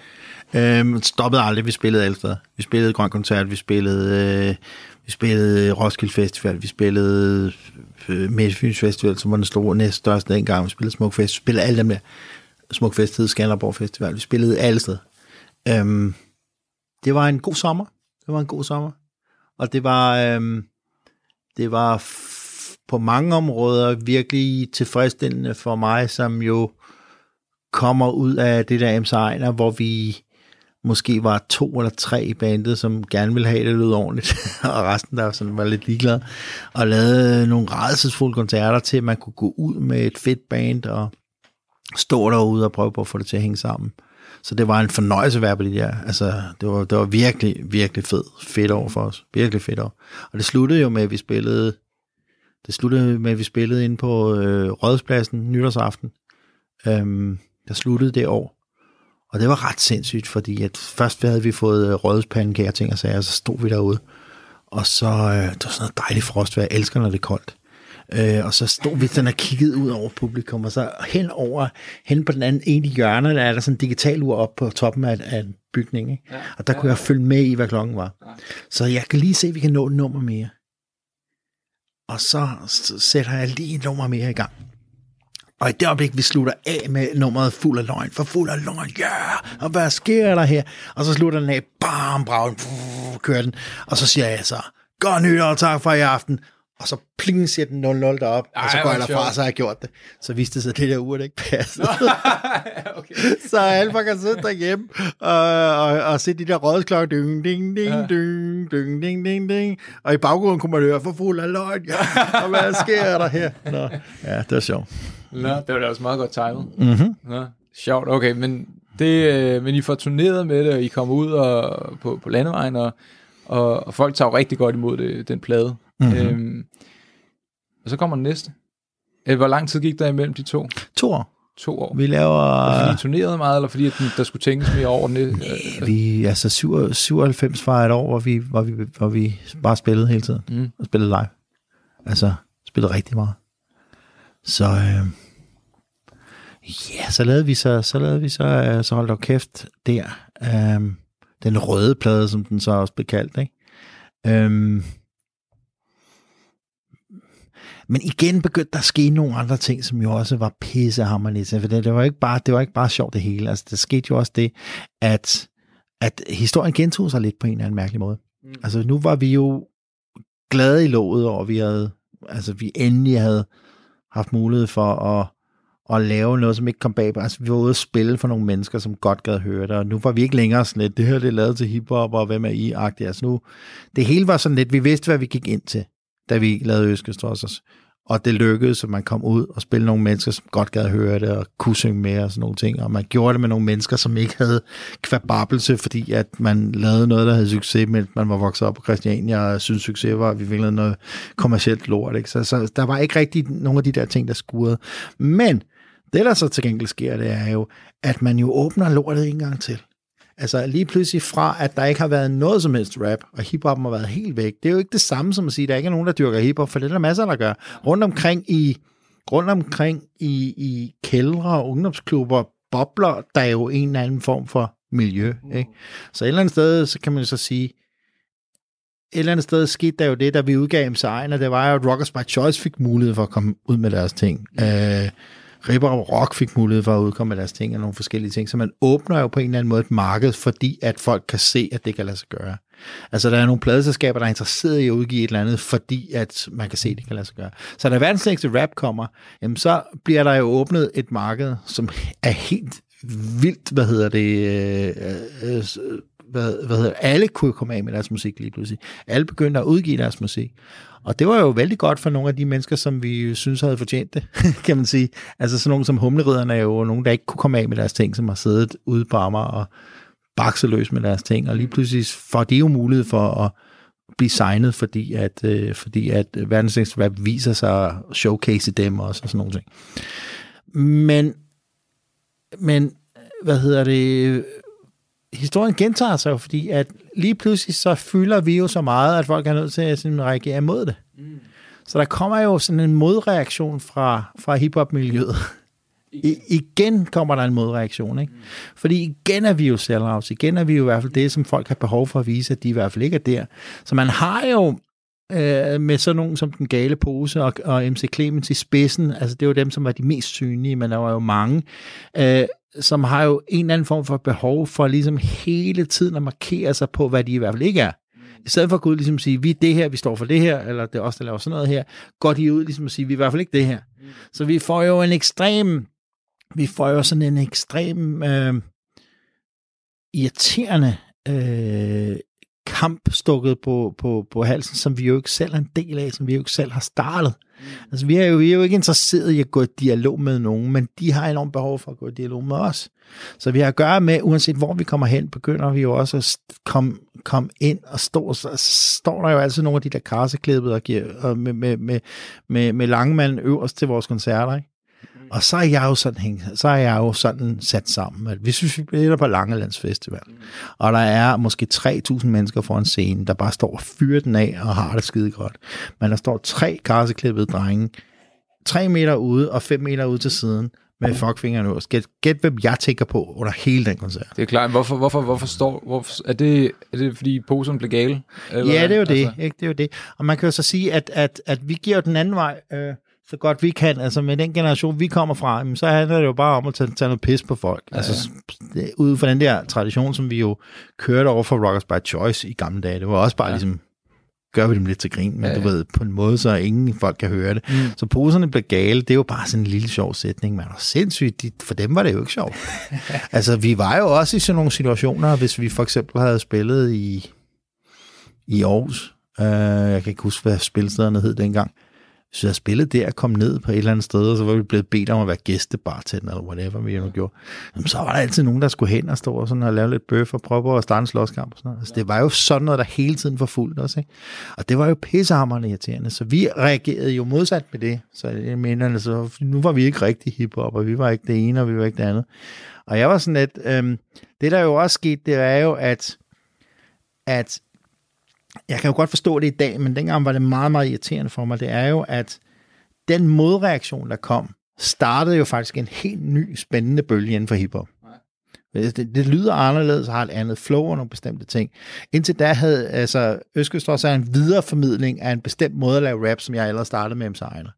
Øhm, stoppede aldrig, vi spillede alle steder. Vi spillede Grøn Koncert, vi spillede, øh, vi spillede Roskilde Festival, vi spillede øh, Midtfyns Festival, som var den store næststørste dengang. Vi spillede Smuk Fest, vi spillede alle dem der. Smuk Fest hed Skanderborg Festival. Vi spillede alle steder. Øhm, det var en god sommer. Det var en god sommer. Og det var, øhm, det var f- på mange områder virkelig tilfredsstillende for mig, som jo kommer ud af det der MC Ejner, hvor vi måske var to eller tre i bandet, som gerne ville have det lød ordentligt, og resten der sådan var lidt ligeglade, og lavede nogle redselsfulde koncerter til, at man kunne gå ud med et fedt band, og stå derude og prøve på at få det til at hænge sammen. Så det var en fornøjelse at være på det der. Altså, det var, det var virkelig, virkelig fed, fedt år for os. Virkelig fedt år. Og det sluttede jo med, at vi spillede, det sluttede med, at vi spillede ind på øh, Rådspladsen nytårsaften. Øhm, der sluttede det år. Og det var ret sindssygt, fordi at først havde vi fået øh, rødspandekager ting og sager, og så stod vi derude. Og så, øh, det var sådan noget dejligt frostvejr. Jeg elsker, når det er koldt. Øh, og så stod vi sådan og kiggede ud over publikum, og så hen over, hen på den anden ene hjørne, der er der sådan en digital ur op på toppen af, af en bygning, ikke? Ja. og der kunne jeg følge med i, hvad klokken var. Ja. Så jeg kan lige se, at vi kan nå et nummer mere. Og så sætter jeg lige et nummer mere i gang. Og i det øjeblik, vi slutter af med nummeret fuld af løgn, for fuld af løgn, ja, yeah! og hvad sker der her? Og så slutter den af, bam, braven, kører den, og så siger jeg så, godt nytår, tak for i aften, og så pling siger den 0-0 derop, og så går jeg derfra, sjovt. så har jeg gjort det. Så viste det sig, at det der ur, det ikke passede. okay. så Alfa kan sidde derhjemme og, og, og se de der rådsklokker, ding, ding, ding, Ja. ding, ding, ding, ding, ding. Og i baggrunden kunne man høre, for fuld af løgn, ja, og hvad sker der her? Nå, ja, det var sjovt. Nå, det var da også meget godt timet. Mm-hmm. Nå, sjovt. Okay, men, det, øh, men I får turneret med det, og I kommer ud og, på, på landevejen, og, og, og folk tager jo rigtig godt imod det, den plade. Mhm. Øhm, og så kommer den næste. Øh, Hvor lang tid gik der imellem de to? To år. To år. Vi laver... Fordi I turnerede meget, eller fordi at den- der skulle tænkes mere over den? Øh, Vi, altså 7, 97 var et år, hvor vi, hvor vi, hvor vi bare spillede hele tiden. Mm. Og spillede live. Altså, spillede rigtig meget. Så, øh, ja, så lavede vi så, så lavede vi så, øh, så holdt dog kæft der. Øh, den røde plade, som den så også blev kaldt, ikke? Øh, men igen begyndte der at ske nogle andre ting, som jo også var pissehammerligt. For det, det, var ikke bare, det var ikke bare sjovt det hele. Altså, der skete jo også det, at, at historien gentog sig lidt på en eller anden mærkelig måde. Mm. Altså, nu var vi jo glade i låget over, at vi havde, altså, vi endelig havde haft mulighed for at, at lave noget, som ikke kom bag. Altså, vi var ude at spille for nogle mennesker, som godt gad høre det, og nu var vi ikke længere sådan lidt, det her det er lavet til hiphop, og hvem er I-agtigt. Altså nu, det hele var sådan lidt, vi vidste, hvad vi gik ind til, da vi lavede Øskestrossers. Og det lykkedes, at man kom ud og spille nogle mennesker, som godt gad høre det, og kunne synge mere og sådan nogle ting. Og man gjorde det med nogle mennesker, som ikke havde kvababelse, fordi at man lavede noget, der havde succes, mens man var vokset op på Christiania, og synes succes var, at vi ville noget kommercielt lort. Ikke? Så, så der var ikke rigtig nogen af de der ting, der skurede. Men det, der så til gengæld sker, det er jo, at man jo åbner lortet en gang til. Altså lige pludselig fra, at der ikke har været noget som helst rap, og hiphop har været helt væk. Det er jo ikke det samme som at sige, at der ikke er nogen, der dyrker hiphop, for det er der masser, der gør. Rundt omkring i, rundt omkring i, i kældre og ungdomsklubber, bobler der er jo en eller anden form for miljø. Ikke? Så et eller andet sted, så kan man jo så sige, et eller andet sted skete der jo det, da vi udgav MC og det var jo, at Rockers by Choice fik mulighed for at komme ud med deres ting. Øh, Ripper og Rock fik mulighed for at udkomme med deres ting og nogle forskellige ting. Så man åbner jo på en eller anden måde et marked, fordi at folk kan se, at det kan lade sig gøre. Altså, der er nogle pladeselskaber, der er interesseret i at udgive et eller andet, fordi at man kan se, at det kan lade sig gøre. Så da verdens længste rap kommer, jamen, så bliver der jo åbnet et marked, som er helt vildt, hvad hedder det, øh, øh, øh hvad, hvad hedder alle kunne komme af med deres musik lige pludselig. Alle begyndte at udgive deres musik. Og det var jo vældig godt for nogle af de mennesker, som vi synes havde fortjent det, kan man sige. Altså sådan nogle som humleriderne er jo nogen, der ikke kunne komme af med deres ting, som har siddet ude på Amager og bakseløs med deres ting, og lige pludselig får de jo mulighed for at blive signet, fordi at, øh, fordi at verdens rap viser sig at showcase dem også, og sådan nogle ting. Men, men hvad hedder det, historien gentager sig jo, fordi at lige pludselig så fylder vi jo så meget, at folk er nødt til at sådan, reagere imod det. Mm. Så der kommer jo sådan en modreaktion fra, fra hiphop-miljøet. I, igen kommer der en modreaktion, ikke? Mm. Fordi igen er vi jo sellouts, igen er vi jo i hvert fald det, som folk har behov for at vise, at de i hvert fald ikke er der. Så man har jo øh, med sådan nogen som Den Gale Pose og, og MC Clemens i spidsen, altså det var dem, som var de mest synlige, men der var jo mange, øh, som har jo en eller anden form for behov for ligesom hele tiden at markere sig på, hvad de i hvert fald ikke er. I stedet for at gå ud ligesom at sige, vi er det her, vi står for det her, eller det er os, der laver sådan noget her, går de ud ligesom at sige, vi er i hvert fald ikke det her. Så vi får jo en ekstrem, vi får jo sådan en ekstrem øh, irriterende øh, kamp stukket på, på, på halsen, som vi jo ikke selv er en del af, som vi jo ikke selv har startet. Mm. Altså, vi er, jo, vi er jo ikke interesseret i at gå i dialog med nogen, men de har enormt behov for at gå i dialog med os. Så vi har at gøre med, uanset hvor vi kommer hen, begynder vi jo også at komme, komme ind og stå, så står der jo altid nogle af de der karseklippet og, giver, og med, med, med, med, med langmanden øverst til vores koncerter, ikke? Og så er jeg jo sådan, så er jeg jo sådan sat sammen, at hvis vi spiller på Langelands Festival, mm. og der er måske 3.000 mennesker foran scenen, der bare står og fyrer den af og har det skide godt, men der står tre karseklippede drenge, tre meter ude og fem meter ude til siden, med fuckfingeren øverst. Gæt, gæt, hvem jeg tænker på under hele den koncert. Det er klart. Hvorfor, hvorfor, hvorfor står... Hvorfor, er, det, er det, fordi posen blev gale? Eller, ja, det er jo altså? det. Ikke? Det er jo det. Og man kan jo så sige, at, at, at vi giver den anden vej. Øh, så godt vi kan. Altså med den generation, vi kommer fra, så handler det jo bare om at tage, tage noget pis på folk. Ja, altså ja. ud fra den der tradition, som vi jo kørte over for Rockers by Choice i gamle dage. Det var også bare ja. ligesom, gør vi dem lidt til grin, men ja, ja. du ved, på en måde, så ingen folk kan høre det. Mm. Så poserne blev gale, det er jo bare sådan en lille sjov sætning, men er sindssygt, de, for dem var det jo ikke sjovt. altså, vi var jo også i sådan nogle situationer, hvis vi for eksempel havde spillet i, i Aarhus, uh, jeg kan ikke huske, hvad spilstederne hed dengang, hvis jeg havde spillet der, kom ned på et eller andet sted, og så var vi blevet bedt om at være gæstebartender, eller whatever vi nu gjorde, jamen, så var der altid nogen, der skulle hen og stå og, sådan, og lave lidt bøf og prøve at starte en slåskamp. Og sådan noget. Altså, det var jo sådan noget, der hele tiden forfulgte os. Ikke? Og det var jo pissehammerende irriterende. Så vi reagerede jo modsat med det. Så jeg mener, altså, nu var vi ikke rigtig hiphop, og vi var ikke det ene, og vi var ikke det andet. Og jeg var sådan lidt, øhm, det der jo også skete, det er jo, at, at jeg kan jo godt forstå det i dag, men dengang var det meget, meget irriterende for mig, det er jo, at den modreaktion, der kom, startede jo faktisk en helt ny, spændende bølge inden for hiphop. Det, det lyder anderledes, har et andet flow og nogle bestemte ting. Indtil da havde altså, Østkyst også en videreformidling af en bestemt måde at lave rap, som jeg allerede startede med MC Ejner.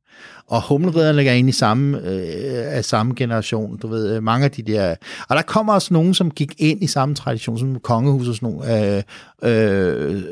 Og Hummelridderne ligger ind i samme, øh, af samme generation, du ved, øh, mange af de der... Og der kommer også nogen, som gik ind i samme tradition, som Kongehus og sådan nogle, øh, øh,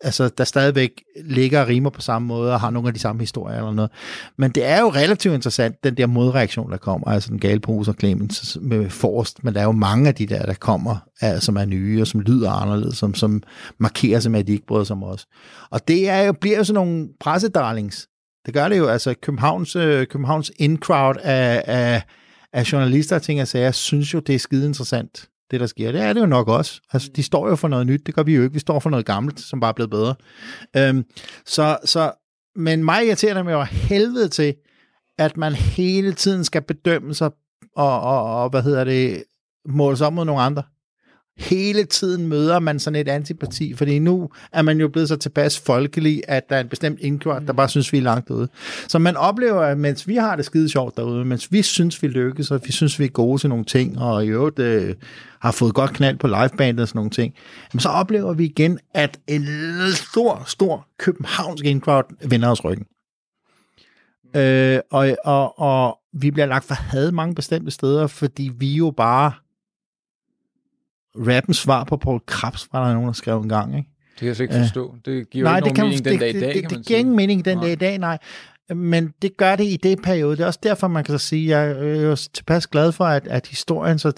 altså, der stadigvæk ligger og rimer på samme måde, og har nogle af de samme historier eller noget. Men det er jo relativt interessant, den der modreaktion, der kommer, altså den gale pose og Clemens med Forrest, men der er jo mange af de der, der kommer, altså, som er nye, og som lyder anderledes, som, som markerer sig med, at de ikke bryder sig om os. Og det er jo, bliver jo sådan nogle pressedarlings. Det gør det jo, altså Københavns, øh, Københavns in-crowd af, af, af journalister og ting og sager, synes jo, det er skide interessant det der sker. Det er det jo nok også. Altså, de står jo for noget nyt, det gør vi jo ikke. Vi står for noget gammelt, som bare er blevet bedre. Øhm, så, så, men mig irriterer det med jo helvede til, at man hele tiden skal bedømme sig og, og, og hvad hedder det, måle sig op mod nogle andre hele tiden møder man sådan et antipati, fordi nu er man jo blevet så tilpas folkelig, at der er en bestemt indkvart, der bare synes, vi er langt ude. Så man oplever, at mens vi har det skide sjovt derude, mens vi synes, vi lykkes, og vi synes, vi er gode til nogle ting, og i øvrigt øh, har fået godt knald på livebandet og sådan nogle ting, så oplever vi igen, at en stor, stor københavnsk indkvart vender os ryggen. Øh, og, og, og vi bliver lagt for had mange bestemte steder, fordi vi jo bare rappens svar på Paul Krabs, var der nogen, der skrev en gang, ikke? Det kan jeg så ikke forstå. Det giver nej, ikke nogen det kan, mening den dag i dag, det, det, det giver ingen mening den nej. dag i dag, nej. men det gør det i det periode. Det er også derfor, man kan så sige, jeg er jo tilpas glad for, at, at historien så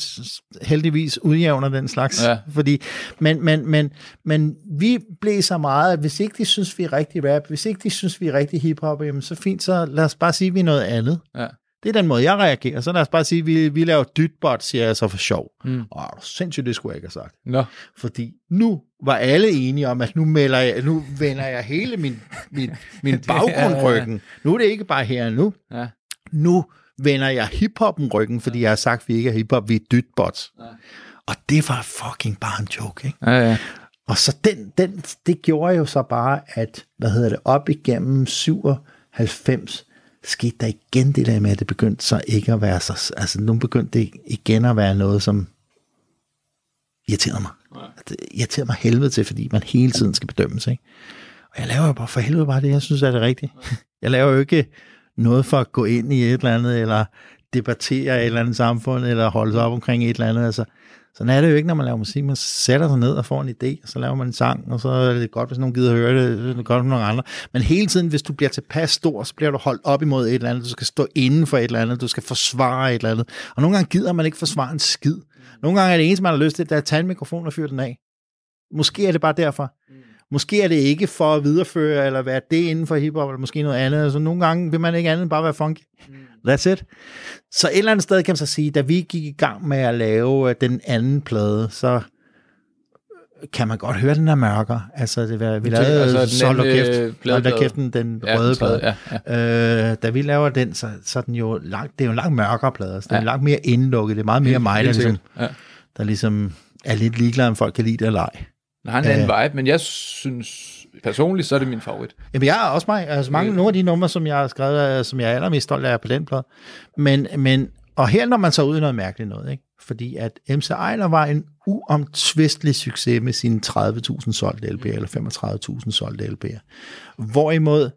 heldigvis udjævner den slags. Ja. Fordi, men, men, men, men vi blev så meget, at hvis ikke de synes, vi er rigtig rap, hvis ikke de synes, vi er rigtig hiphop, jamen så fint, så lad os bare sige, at vi er noget andet. Ja. Det er den måde, jeg reagerer. Så lad os bare sige, at vi, vi laver dytbot, siger jeg så for sjov. Mm. Åh, sindssygt, det skulle jeg ikke have sagt. Nå. Fordi nu var alle enige om, at nu, melder jeg, nu vender jeg hele min, min, min baggrund ryggen. Nu er det ikke bare her nu. Ja. Nu vender jeg hiphoppen ryggen, fordi jeg har sagt, at vi ikke er hiphop, vi er dytbots. Ja. Og det var fucking bare en joke, ikke? Ja, ja. Og så den, den, det gjorde jo så bare, at, hvad hedder det, op igennem 97, skete der igen det der med, at det begyndte så ikke at være så, altså nu begyndte det igen at være noget, som irriterede mig. Det irriterede mig helvede til, fordi man hele tiden skal bedømmes, ikke? Og jeg laver jo bare for helvede bare det, jeg synes er det rigtige. Jeg laver jo ikke noget for at gå ind i et eller andet, eller debattere et eller andet samfund, eller holde sig op omkring et eller andet. Altså, sådan er det jo ikke, når man laver musik. Man sætter sig ned og får en idé, og så laver man en sang, og så er det godt, hvis nogen gider høre det, det er godt for nogle andre. Men hele tiden, hvis du bliver tilpas stor, så bliver du holdt op imod et eller andet. Du skal stå inden for et eller andet, du skal forsvare et eller andet. Og nogle gange gider man ikke forsvare en skid. Nogle gange er det eneste, man har lyst til, det er at tage en mikrofon og fyre den af. Måske er det bare derfor. Mm. Måske er det ikke for at videreføre, eller være det inden for hiphop, eller måske noget andet. Altså, nogle gange vil man ikke andet end bare være funky. That's it. Så et eller andet sted kan man så sige, da vi gik i gang med at lave øh, den anden plade, så kan man godt høre, den er mørkere. Altså, det var, vi lavede altså, altså, den og kæft, øh, Hold da pladeplade. kæft, den, Ja, røde plade. Ja, ja. Øh, da vi laver den, så, så er den jo langt, det er jo en langt mørkere plade. Så den er Ja. langt mere indlukket. Det er meget mere mig, der ligesom. Ja. der ligesom er lidt ligeglad, om folk kan lide det eller ej. Den har en anden vibe, men jeg synes, personligt, så er det min favorit. Jamen, jeg er også mig. Altså, mange, Øh. nogle af de numre, som jeg har skrevet, øh, som jeg er allermest stolt af på den plade. Men, men, og her når man så ud i noget mærkeligt noget, ikke? Fordi at MC Ejler var en uomtvistelig succes med sine 30.000 solgte LP'er, eller 35.000 solgte LP'er. Hvorimod,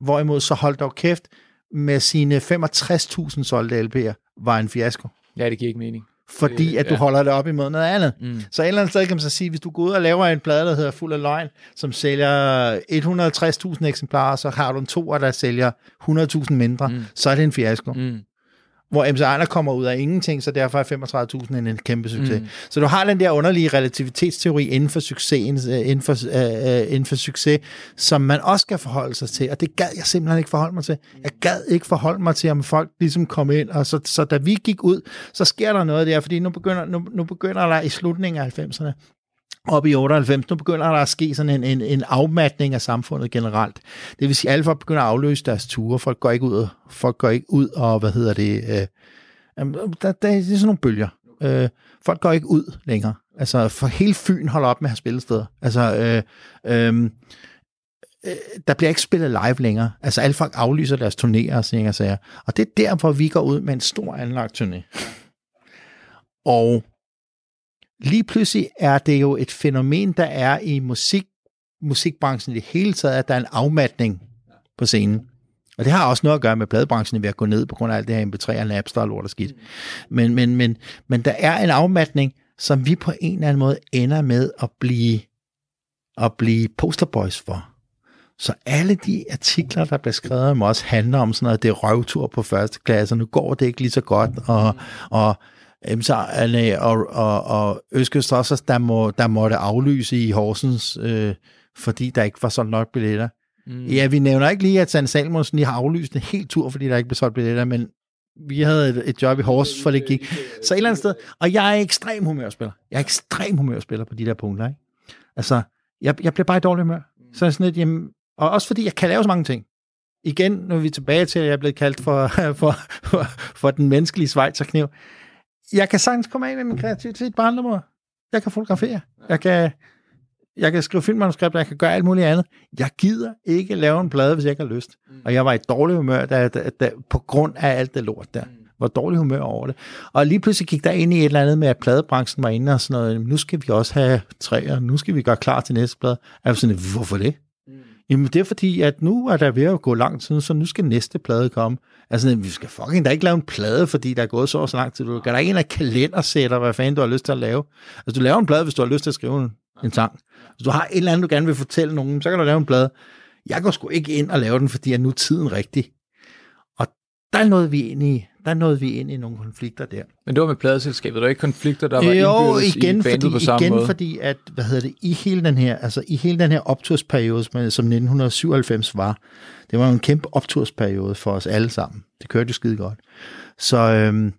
hvorimod så holdt dog kæft med sine 65.000 solgte LP'er var en fiasko. Ja, det giver ikke mening. Fordi Øh, at du ja. holder det op imod noget andet. Mm. Så et eller andet sted kan man så sige, hvis du går ud og laver en plade, der hedder Fuld af Løgn, som sælger 160.000 eksemplarer, så har du en toer, der sælger 100.000 mindre, mm. så er det en fiasko. Mm. Hvor MC Ejner kommer ud af ingenting, så derfor er 35.000 en, en kæmpe succes. Mm. Så du har den der underlige relativitetsteori inden for succesen, øh, inden for, øh, øh, inden for succes, som man også skal forholde sig til, og det gad jeg simpelthen ikke forholde mig til. Jeg gad ikke forholde mig til, om folk ligesom kom ind, og så, så da vi gik ud, så sker der noget der, fordi nu begynder, nu, nu begynder der i slutningen af 90'erne, op i 98, nu begynder der at ske sådan en, en, en afmatning af samfundet generelt. Det vil sige, at alle folk begynder at afløse deres ture. Folk går ikke ud folk går ikke ud og, hvad hedder det, øh, der, der, det er sådan nogle bølger. Øh, folk går ikke ud længere. Altså, for hele Fyn holder op med at have spillesteder. Altså, øh, øhm, øh, der bliver ikke spillet live længere. Altså, alle folk aflyser deres turnéer og sådan og sager. Og det er der, hvor vi går ud med en stor anlagt turné. Og lige pludselig er det jo et fænomen, der er i musik, musikbranchen i det hele taget, at der er en afmatning på scenen. Og det har også noget at gøre med pladebranchen ved at gå ned på grund af alt det her MP3 og Napster og lort og skidt. Men, men, men, men der er en afmatning, som vi på en eller anden måde ender med at blive, at blive posterboys for. Så alle de artikler, der bliver skrevet om os, handler om sådan noget, det er røvtur på første klasse, og nu går det ikke lige så godt, og, og Øh, og, og, og også, der, må, der måtte aflyse i Horsens, øh, fordi der ikke var solgt nok billetter. Mm. Ja, vi nævner ikke lige, at Sand Salmonsen lige har aflyst en hel tur, fordi der ikke blev solgt billetter, men vi havde et, et job i Horsens, for det gik. Så et eller andet sted, og jeg er ekstrem humørspiller. Jeg er ekstrem humørspiller på de der punkter, ikke? Altså, jeg, jeg bliver bare i dårlig humør. Så er sådan lidt, jamen, og også fordi jeg kan lave så mange ting. Igen, nu er vi tilbage til, at jeg er blevet kaldt for, for, for, for den menneskelige svejserkniv jeg kan sagtens komme af med min kreativitet på andre måder. Jeg kan fotografere. Jeg kan, jeg kan skrive filmmanuskripter. Jeg kan gøre alt muligt andet. Jeg gider ikke lave en plade, hvis jeg ikke har lyst. Og jeg var i dårlig humør da, da, da, på grund af alt det lort der. Var dårlig humør over det. Og lige pludselig gik der ind i et eller andet med, at pladebranchen var inde og sådan noget. Nu skal vi også have træer. Nu skal vi gøre klar til næste plade. Jeg var sådan, hvorfor det? Jamen det er fordi, at nu er der ved at gå lang tid, så nu skal næste plade komme. Altså, vi skal fucking da ikke lave en plade, fordi der er gået så og så lang tid. Du kan da ikke en af kalendersætter, hvad fanden du har lyst til at lave. Altså, du laver en plade, hvis du har lyst til at skrive en, en sang. Hvis du har et eller andet, du gerne vil fortælle nogen, så kan du lave en plade. jeg går sgu ikke ind og lave den, fordi jeg nu er tiden rigtig. Der er noget vi ind i, der er noget vi ind i nogle konflikter der. Men det var med pladeselskabet, der var ikke konflikter, der var jo, igen, i bandet fordi, på samme igen måde? fordi, at, hvad hedder det, i hele den her, altså i hele den her optursperiode, som, som 1997 var, det var jo en kæmpe optursperiode for os alle sammen. Det kørte jo skide godt. Så, øhm,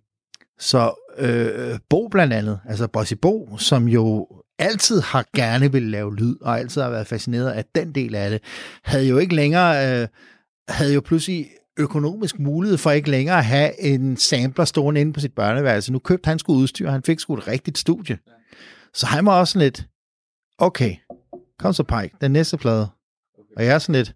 så øh, Bo blandt andet, altså Bossy Bo, som jo altid har gerne vil lave lyd, og altid har været fascineret af den del af det, havde jo ikke længere, øh, havde jo pludselig økonomisk mulighed for ikke længere at have en sampler stående inde på sit børneværelse. Nu købte han sgu udstyr, han fik sgu et rigtigt studie. Så han var også sådan lidt, okay, kom så Pike, den næste plade. Og jeg er sådan lidt,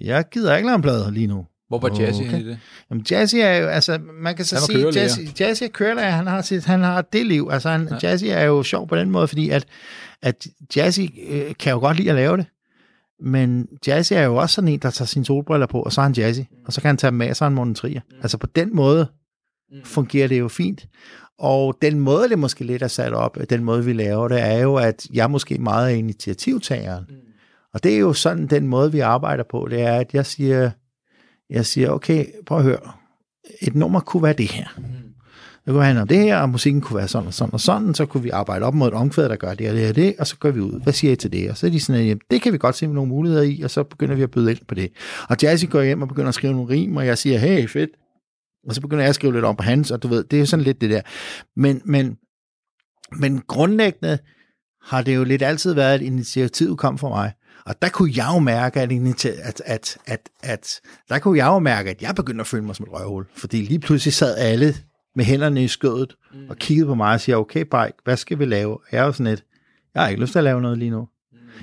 jeg gider ikke lave en plade lige nu. Hvor var Jazzy Okay. i det? Jamen, Jazzy er jo, altså, man kan så Han sige, kørelærer. Jazzy, Jazzy er kørelærer, han har, sit, han har det liv. Altså, han, ja. Jazzy er jo sjov på den måde, fordi at, at Jazzy øh, kan jo godt lide at lave det, men Jazzy er jo også sådan en, der tager sine solbriller på, og så er han Jazzy, og så kan han tage dem og så er han Morten Trier. Altså, på den måde fungerer det jo fint. Og den måde, det måske lidt er sat op, den måde, vi laver det, er jo, at jeg måske meget er initiativtageren. Og det er jo sådan, den måde, vi arbejder på, det er, at jeg siger, jeg siger, okay, prøv at høre, et nummer kunne være det her. Det kunne handle om det her, og musikken kunne være sådan og sådan og sådan, så kunne vi arbejde op mod et omkvæd, der gør det og det og det, og så går vi ud. Hvad siger I til det? Og så er de sådan, at det kan vi godt se nogle muligheder i, og så begynder vi at byde ind på det. Og Jazzy går hjem og begynder at skrive nogle rim, og jeg siger, hey, fedt. Og så begynder jeg at skrive lidt om på hans, og du ved, det er jo sådan lidt det der. Men, men, men grundlæggende har det jo lidt altid været, at initiativet kom fra mig. Og der kunne jeg jo mærke, at, at, at, at, at der kunne jeg jo mærke, at jeg begyndte at føle mig som et røvhul. Fordi lige pludselig sad alle med hænderne i skødet og kiggede på mig og siger, okay, Bike, hvad skal vi lave? Og jeg var sådan lidt, jeg har ikke lyst til at lave noget lige nu.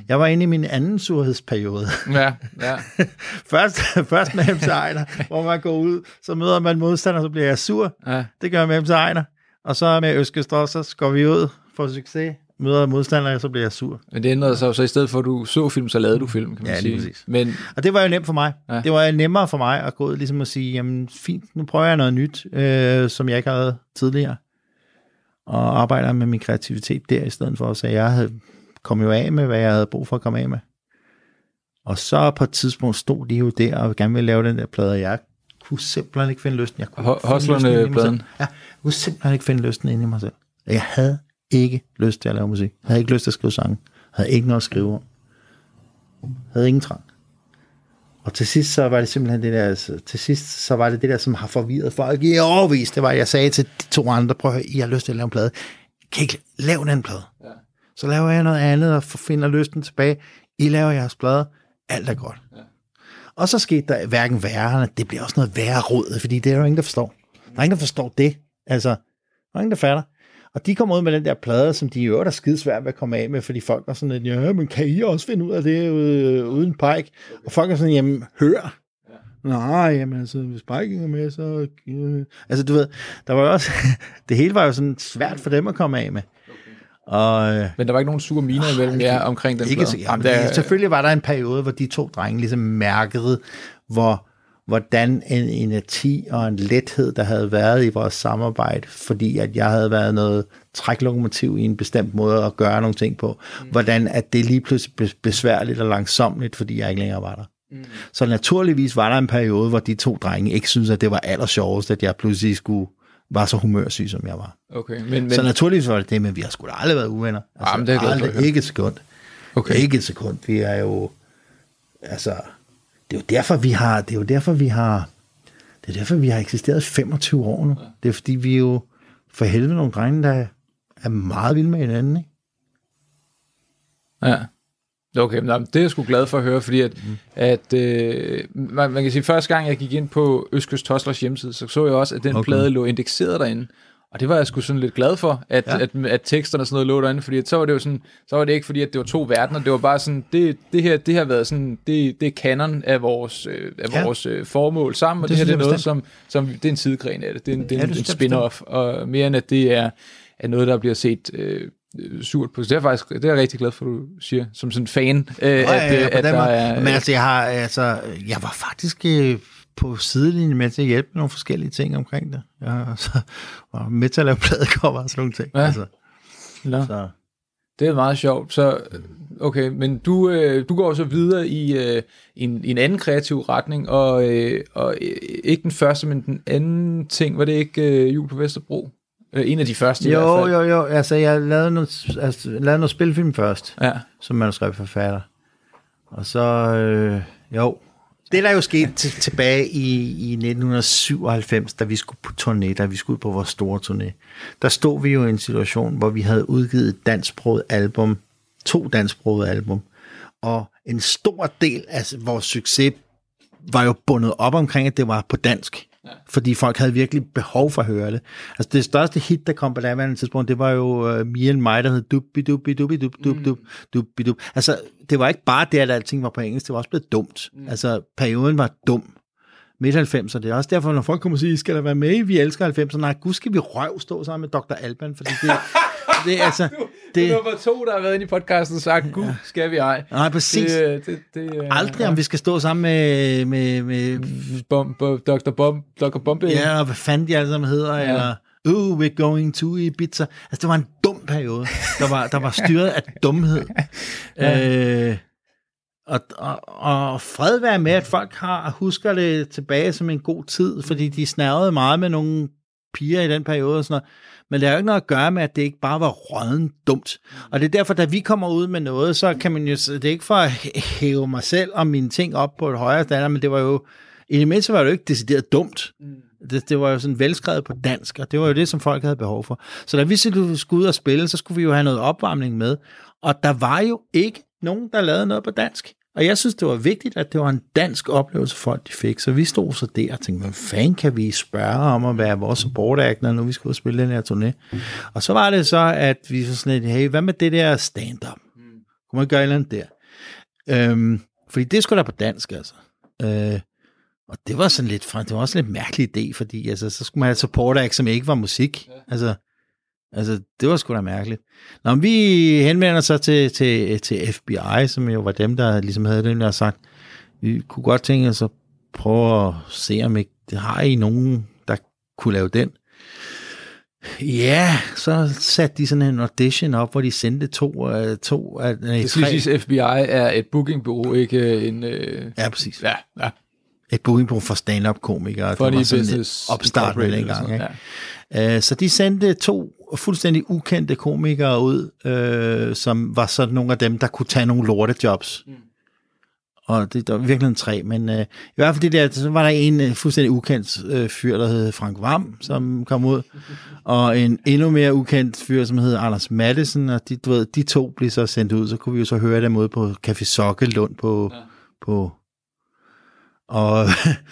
Jeg var inde i min anden surhedsperiode. Ja, ja. først, først med MC Ejner, hvor man går ud, så møder man modstander, så bliver jeg sur. ja. Det gør jeg med MC Ejner. Og så med Øskestor, så går vi ud for succes, møder modstandere, så bliver jeg sur. Men det ændrede sig så i stedet for, at du så film, så lavede du film, kan man Ja, sige. præcis. Men Og det var jo nemt for mig. Ja. Det var nemmere for mig at gå ud ligesom og sige, jamen fint, nu prøver jeg noget nyt, øh, som jeg ikke havde tidligere. Og arbejder med min kreativitet der, i stedet for, så jeg havde, kom jo af med, hvad jeg havde brug for at komme af med. Og så på et tidspunkt stod de jo der og gerne ville lave den der plade, og jeg kunne simpelthen ikke finde lysten. Jeg kunne ikke finde lysten pladen. Ja, jeg kunne simpelthen ikke finde lysten inde i mig selv. Jeg havde ikke lyst til at lave musik. Jeg havde ikke lyst til at skrive sange. Jeg havde ikke noget at skrive om. Jeg havde ingen trang. Og til sidst så var det simpelthen det der, altså, til sidst så var det det der, som har forvirret folk i overvis. Det var, jeg sagde til de to andre, prøv at høre, I har lyst til at lave en plade. Kan I ikke lave den plade? Ja. Så laver jeg noget andet og finder lysten tilbage. I laver jeres plade. Alt er godt. Ja. Og så skete der hverken værre, det bliver også noget værre råd, fordi det er der jo ingen, der forstår. Der er ingen, der forstår det. Altså, der er ingen, der fatter. Og de kom ud med den der plade, som de i øvrigt er skide svært ved at komme af med, fordi folk er sådan lidt, ja, men kan I også finde ud af det øh, uden Pike? Og folk er sådan, jamen, hør. Nej, jamen altså, hvis Pike ikke er med, så... Øh. Altså, du ved, der var også... det hele var jo sådan svært for dem at komme af med. Og, øh, Men der var ikke nogen sure miner imellem jer omkring den ikke plade? Jamen, der, selvfølgelig var der en periode, hvor de to drenge ligesom mærkede, hvor, hvordan en energi og en lethed, der havde været i vores samarbejde, fordi at jeg havde været noget træklokomotiv i en bestemt måde at gøre nogle ting på, mm. hvordan at det lige pludselig blev besværligt og langsomligt, fordi jeg ikke længere var der. Mm. Så naturligvis var der en periode, hvor de to drenge ikke syntes, at det var aller sjovest, at jeg pludselig skulle var så humørsyg, som jeg var. Okay, men, men Så naturligvis var det det, men vi har sgu da aldrig været uvenner. Altså, Jamen, det er at aldrig, ikke et sekund. Okay. Ikke et sekund. Vi er jo, altså, det er jo derfor, vi har, det er jo derfor, vi har, det er derfor, vi har eksisteret i 25 år nu. Det er fordi, vi er jo for helvede nogle drenge, der er meget vilde med hinanden, ikke? Ja. Okay, men det er jeg sgu glad for at høre, fordi at, mm. at øh, man, man kan sige, første gang jeg gik ind på Østkyst Toslers hjemmeside, så så jeg også, at den. Okay. plade lå indekseret derinde. Og det var jeg sgu sådan lidt glad for, at, ja. Ja. at, at teksterne og sådan noget lå derinde, fordi at så var det jo sådan, så var det ikke fordi, at det var to verdener, det var bare sådan, det, det her, det har været sådan, det, det er kanon af vores, øh, af Ja. vores øh, formål sammen, og det, Det her det er noget, som, som, det er en sidegren af det, det er en, det er Ja, en, en spin-off, og mere end at det er, er noget, der bliver set øh, surt på. Det er faktisk, det er jeg rigtig glad for, du siger, som sådan en fan, øh, at, ja, på at den der er... Men altså, jeg har, altså, jeg var faktisk øh, på sidelinjen med til at hjælpe med nogle forskellige ting omkring det. Jeg har altså, var med til at lave pladecover og sådan nogle ting. Ja. Altså, Nå. så, Det er meget sjovt. Så, okay, men du, øh, du går så videre i, øh, en, en anden kreativ retning, og, øh, og øh, ikke den første, men den anden ting, var det ikke øh, Jul på Vesterbro? Øh, en af de første i hvert Jo, fald. jo, jo. Altså, jeg lavede noget, altså, lavede noget spilfilm først, Ja. som manuskriptforfatter. Og så, øh, jo. Det der jo skete t- tilbage i, i 1997, da vi skulle på turné, da vi skulle ud på vores store turné, der stod vi jo i en situation, hvor vi havde udgivet et dansksproget album, to dansksprogede album, og en stor del af vores succes var jo bundet op omkring, at det var på dansk. Ja. Fordi folk havde virkelig behov for at høre det. Altså det største hit, der kom på daværende tidspunkt, det var jo uh, Me and My, der hed dubbi dubbi dubbi dub dub dub dubbi dub. Altså det var ikke bare det, at alting var på engelsk, det var også blevet dumt. Mm. Altså perioden var dum. Midt 90'er, det er også derfor, når folk kommer og siger, skal der være med, vi elsker 90'er, nej, gud skal vi røv stå sammen med Dr. Alban, fordi det, det er altså, Det... er nummer to, der har været inde i podcasten og sagt, gud, skal vi ej. nej, præcis. Det, det, det, øh, Aldrig, om vi skal stå sammen med, med, med Bom, bom, Dr. Bom, Dr. Bombe. Ja, og hvad fanden de alle sammen hedder, ja. eller uh, we're going to Ibiza. Altså, det var en dum periode, der var, der var styret af dumhed. ja. øh, og, og, og fred være med, at folk har husker det tilbage som en god tid, fordi de snærede meget med nogle piger i den periode og sådan noget. Men det har jo ikke noget at gøre med, at det ikke bare var råden dumt. Og det er derfor, da vi kommer ud med noget, så kan man jo, det er ikke for at hæve mig selv og mine ting op på et højere standard, men det var jo, i det mindste var det jo ikke decideret dumt. Det, det var jo sådan velskrevet på dansk, og det var jo det, som folk havde behov for. Så da vi skulle skulle ud og spille, så skulle vi jo have noget opvarmning med. Og der var jo ikke nogen, der lavede noget på dansk. Og jeg synes, det var vigtigt, at det var en dansk oplevelse, folk de fik. Så vi stod så der og tænkte, hvad fanden kan vi spørge om at være vores support når nu vi skulle spille den her turné? Og så var det så, at vi så sådan lidt, hey, hvad med det der stand-up? Kunne man gøre et eller andet der? Øhm, fordi det skulle da på dansk, altså. Øh, og det var sådan lidt, det var også en lidt mærkelig idé, fordi altså, så skulle man have support act, som ikke var musik. Altså, altså, det var sgu da mærkeligt. Nå, men vi henvender sig til, til, til FBI, som jo var dem, der ligesom havde den der sagt, vi kunne godt tænke os at prøve at se, om ikke det har I nogen, der kunne lave den. Ja, så satte de sådan en audition op, hvor de sendte to, øh, to øh, nej, Det tre. siges, FBI er et bookingbureau, ikke en... Øh, Ja, præcis. ja, ja. Et bookingbureau for stand-up komikere. Funny det var sådan Business opstart med dengang. Ikke? sådan, Øh, Så de sendte to fuldstændig ukendte komikere ud, øh, som var sådan nogle af dem, der kunne tage nogle lortejobs. Mm. Og det der var virkelig en tre, men øh, i hvert fald det der, så var der en øh, fuldstændig ukendt øh, fyr, der hed Frank Vam, som kom ud, og en endnu mere ukendt fyr, som hed Anders Madsen, og de, du ved, de to blev så sendt ud, så kunne vi jo så høre dem ude på Café Sokkelund på, ja. på og,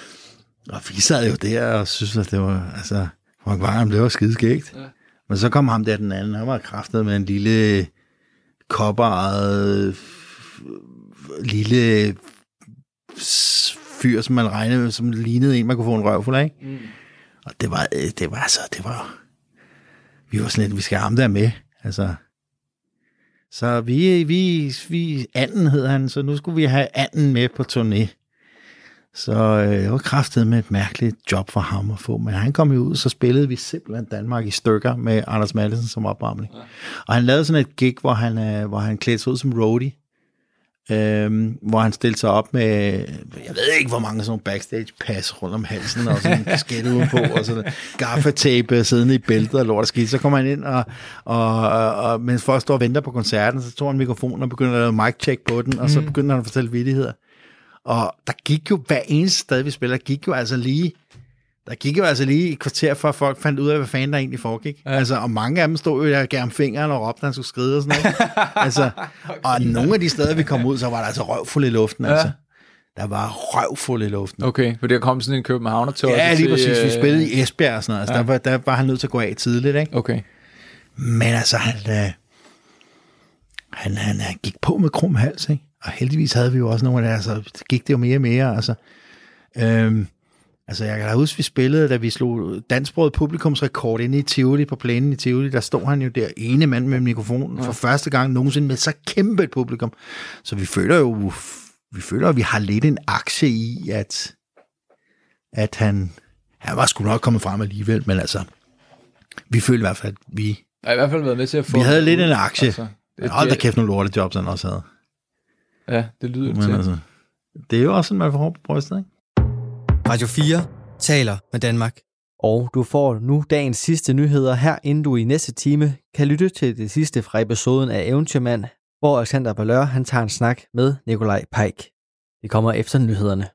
og vi sad jo der og synes, at det var, altså, Frank Varm, det var skide skægt. Ja. Men så kom ham der den anden, han var kraftet med en lille kopperejet lille fyr, som man regnede som lignede en, man kunne få en røv for, ikke? Mm. Og det var, øh, det var altså, det var, vi var sådan lidt, vi skal ham der med, altså. Så vi, vi, vi, anden hed han, så nu skulle vi have anden med på turné. Så øh, det var kraftet med et mærkeligt job for ham at få, men han kom jo ud, så spillede vi simpelthen Danmark i stykker med Anders Madsen som opvarmning. Ja. Og han lavede sådan et gig, hvor han, øh, hvor han klædte sig ud som roadie, øhm, hvor han stillede sig op med, jeg ved ikke hvor mange sådan backstage pass rundt om halsen, og sådan en kasket udenpå, og sådan gaffatape siddende i bæltet og lort og skidt. Så kommer han ind, og, og, og, og mens folk står og venter på koncerten, så tog han mikrofonen og begyndte at lave mic check på den, og så begyndte han at fortælle vittigheder. Og der gik jo hver eneste sted, vi spiller, gik jo altså lige, der gik jo altså lige et kvarter, at folk fandt ud af, hvad fanden der egentlig foregik. Ja. Altså, og mange af dem stod jo der gav ham fingeren og råbte, at han skulle skride og sådan noget. altså, og nogle af de steder, vi kom ud, så var der altså røvfuld i luften, ja. altså. Der var røvfuld i luften. Okay, for der kom sådan en københavner Ja, lige præcis. Vi øh, spillede i Esbjerg og sådan noget. Altså, ja. der, var, der var han nødt til at gå af tidligt, ikke? Okay. Men altså, han, øh, han, han, han gik på med krum hals, ikke? Og heldigvis havde vi jo også nogle af det, altså, det gik det jo mere og mere, altså. Øhm, altså, jeg kan da huske, vi spillede, da vi slog dansksproget publikumsrekord inde i Tivoli, på plænen i Tivoli, der stod han jo der, ene mand med mikrofonen, ja. for første gang nogensinde med så kæmpe et publikum. Så vi føler jo, vi føler, at vi har lidt en aktie i, at, at han, han var sgu nok kommet frem alligevel, men altså, vi følte i hvert fald, at vi Jeg har i hvert fald været med til at få... vi havde lidt en aktie. Altså, Ja, hold da kæft nogle lortejobs, han også havde. Ja, det lyder Men til. altså, det er jo også sådan, man får hår på brystet, ikke? Radio 4 taler med Danmark. Og du får nu dagens sidste nyheder her, inden du i næste time kan lytte til det sidste fra episoden af Eventyrmand, hvor Alexander Ballør han tager en snak med Nikolaj Peik. Det kommer efter nyhederne.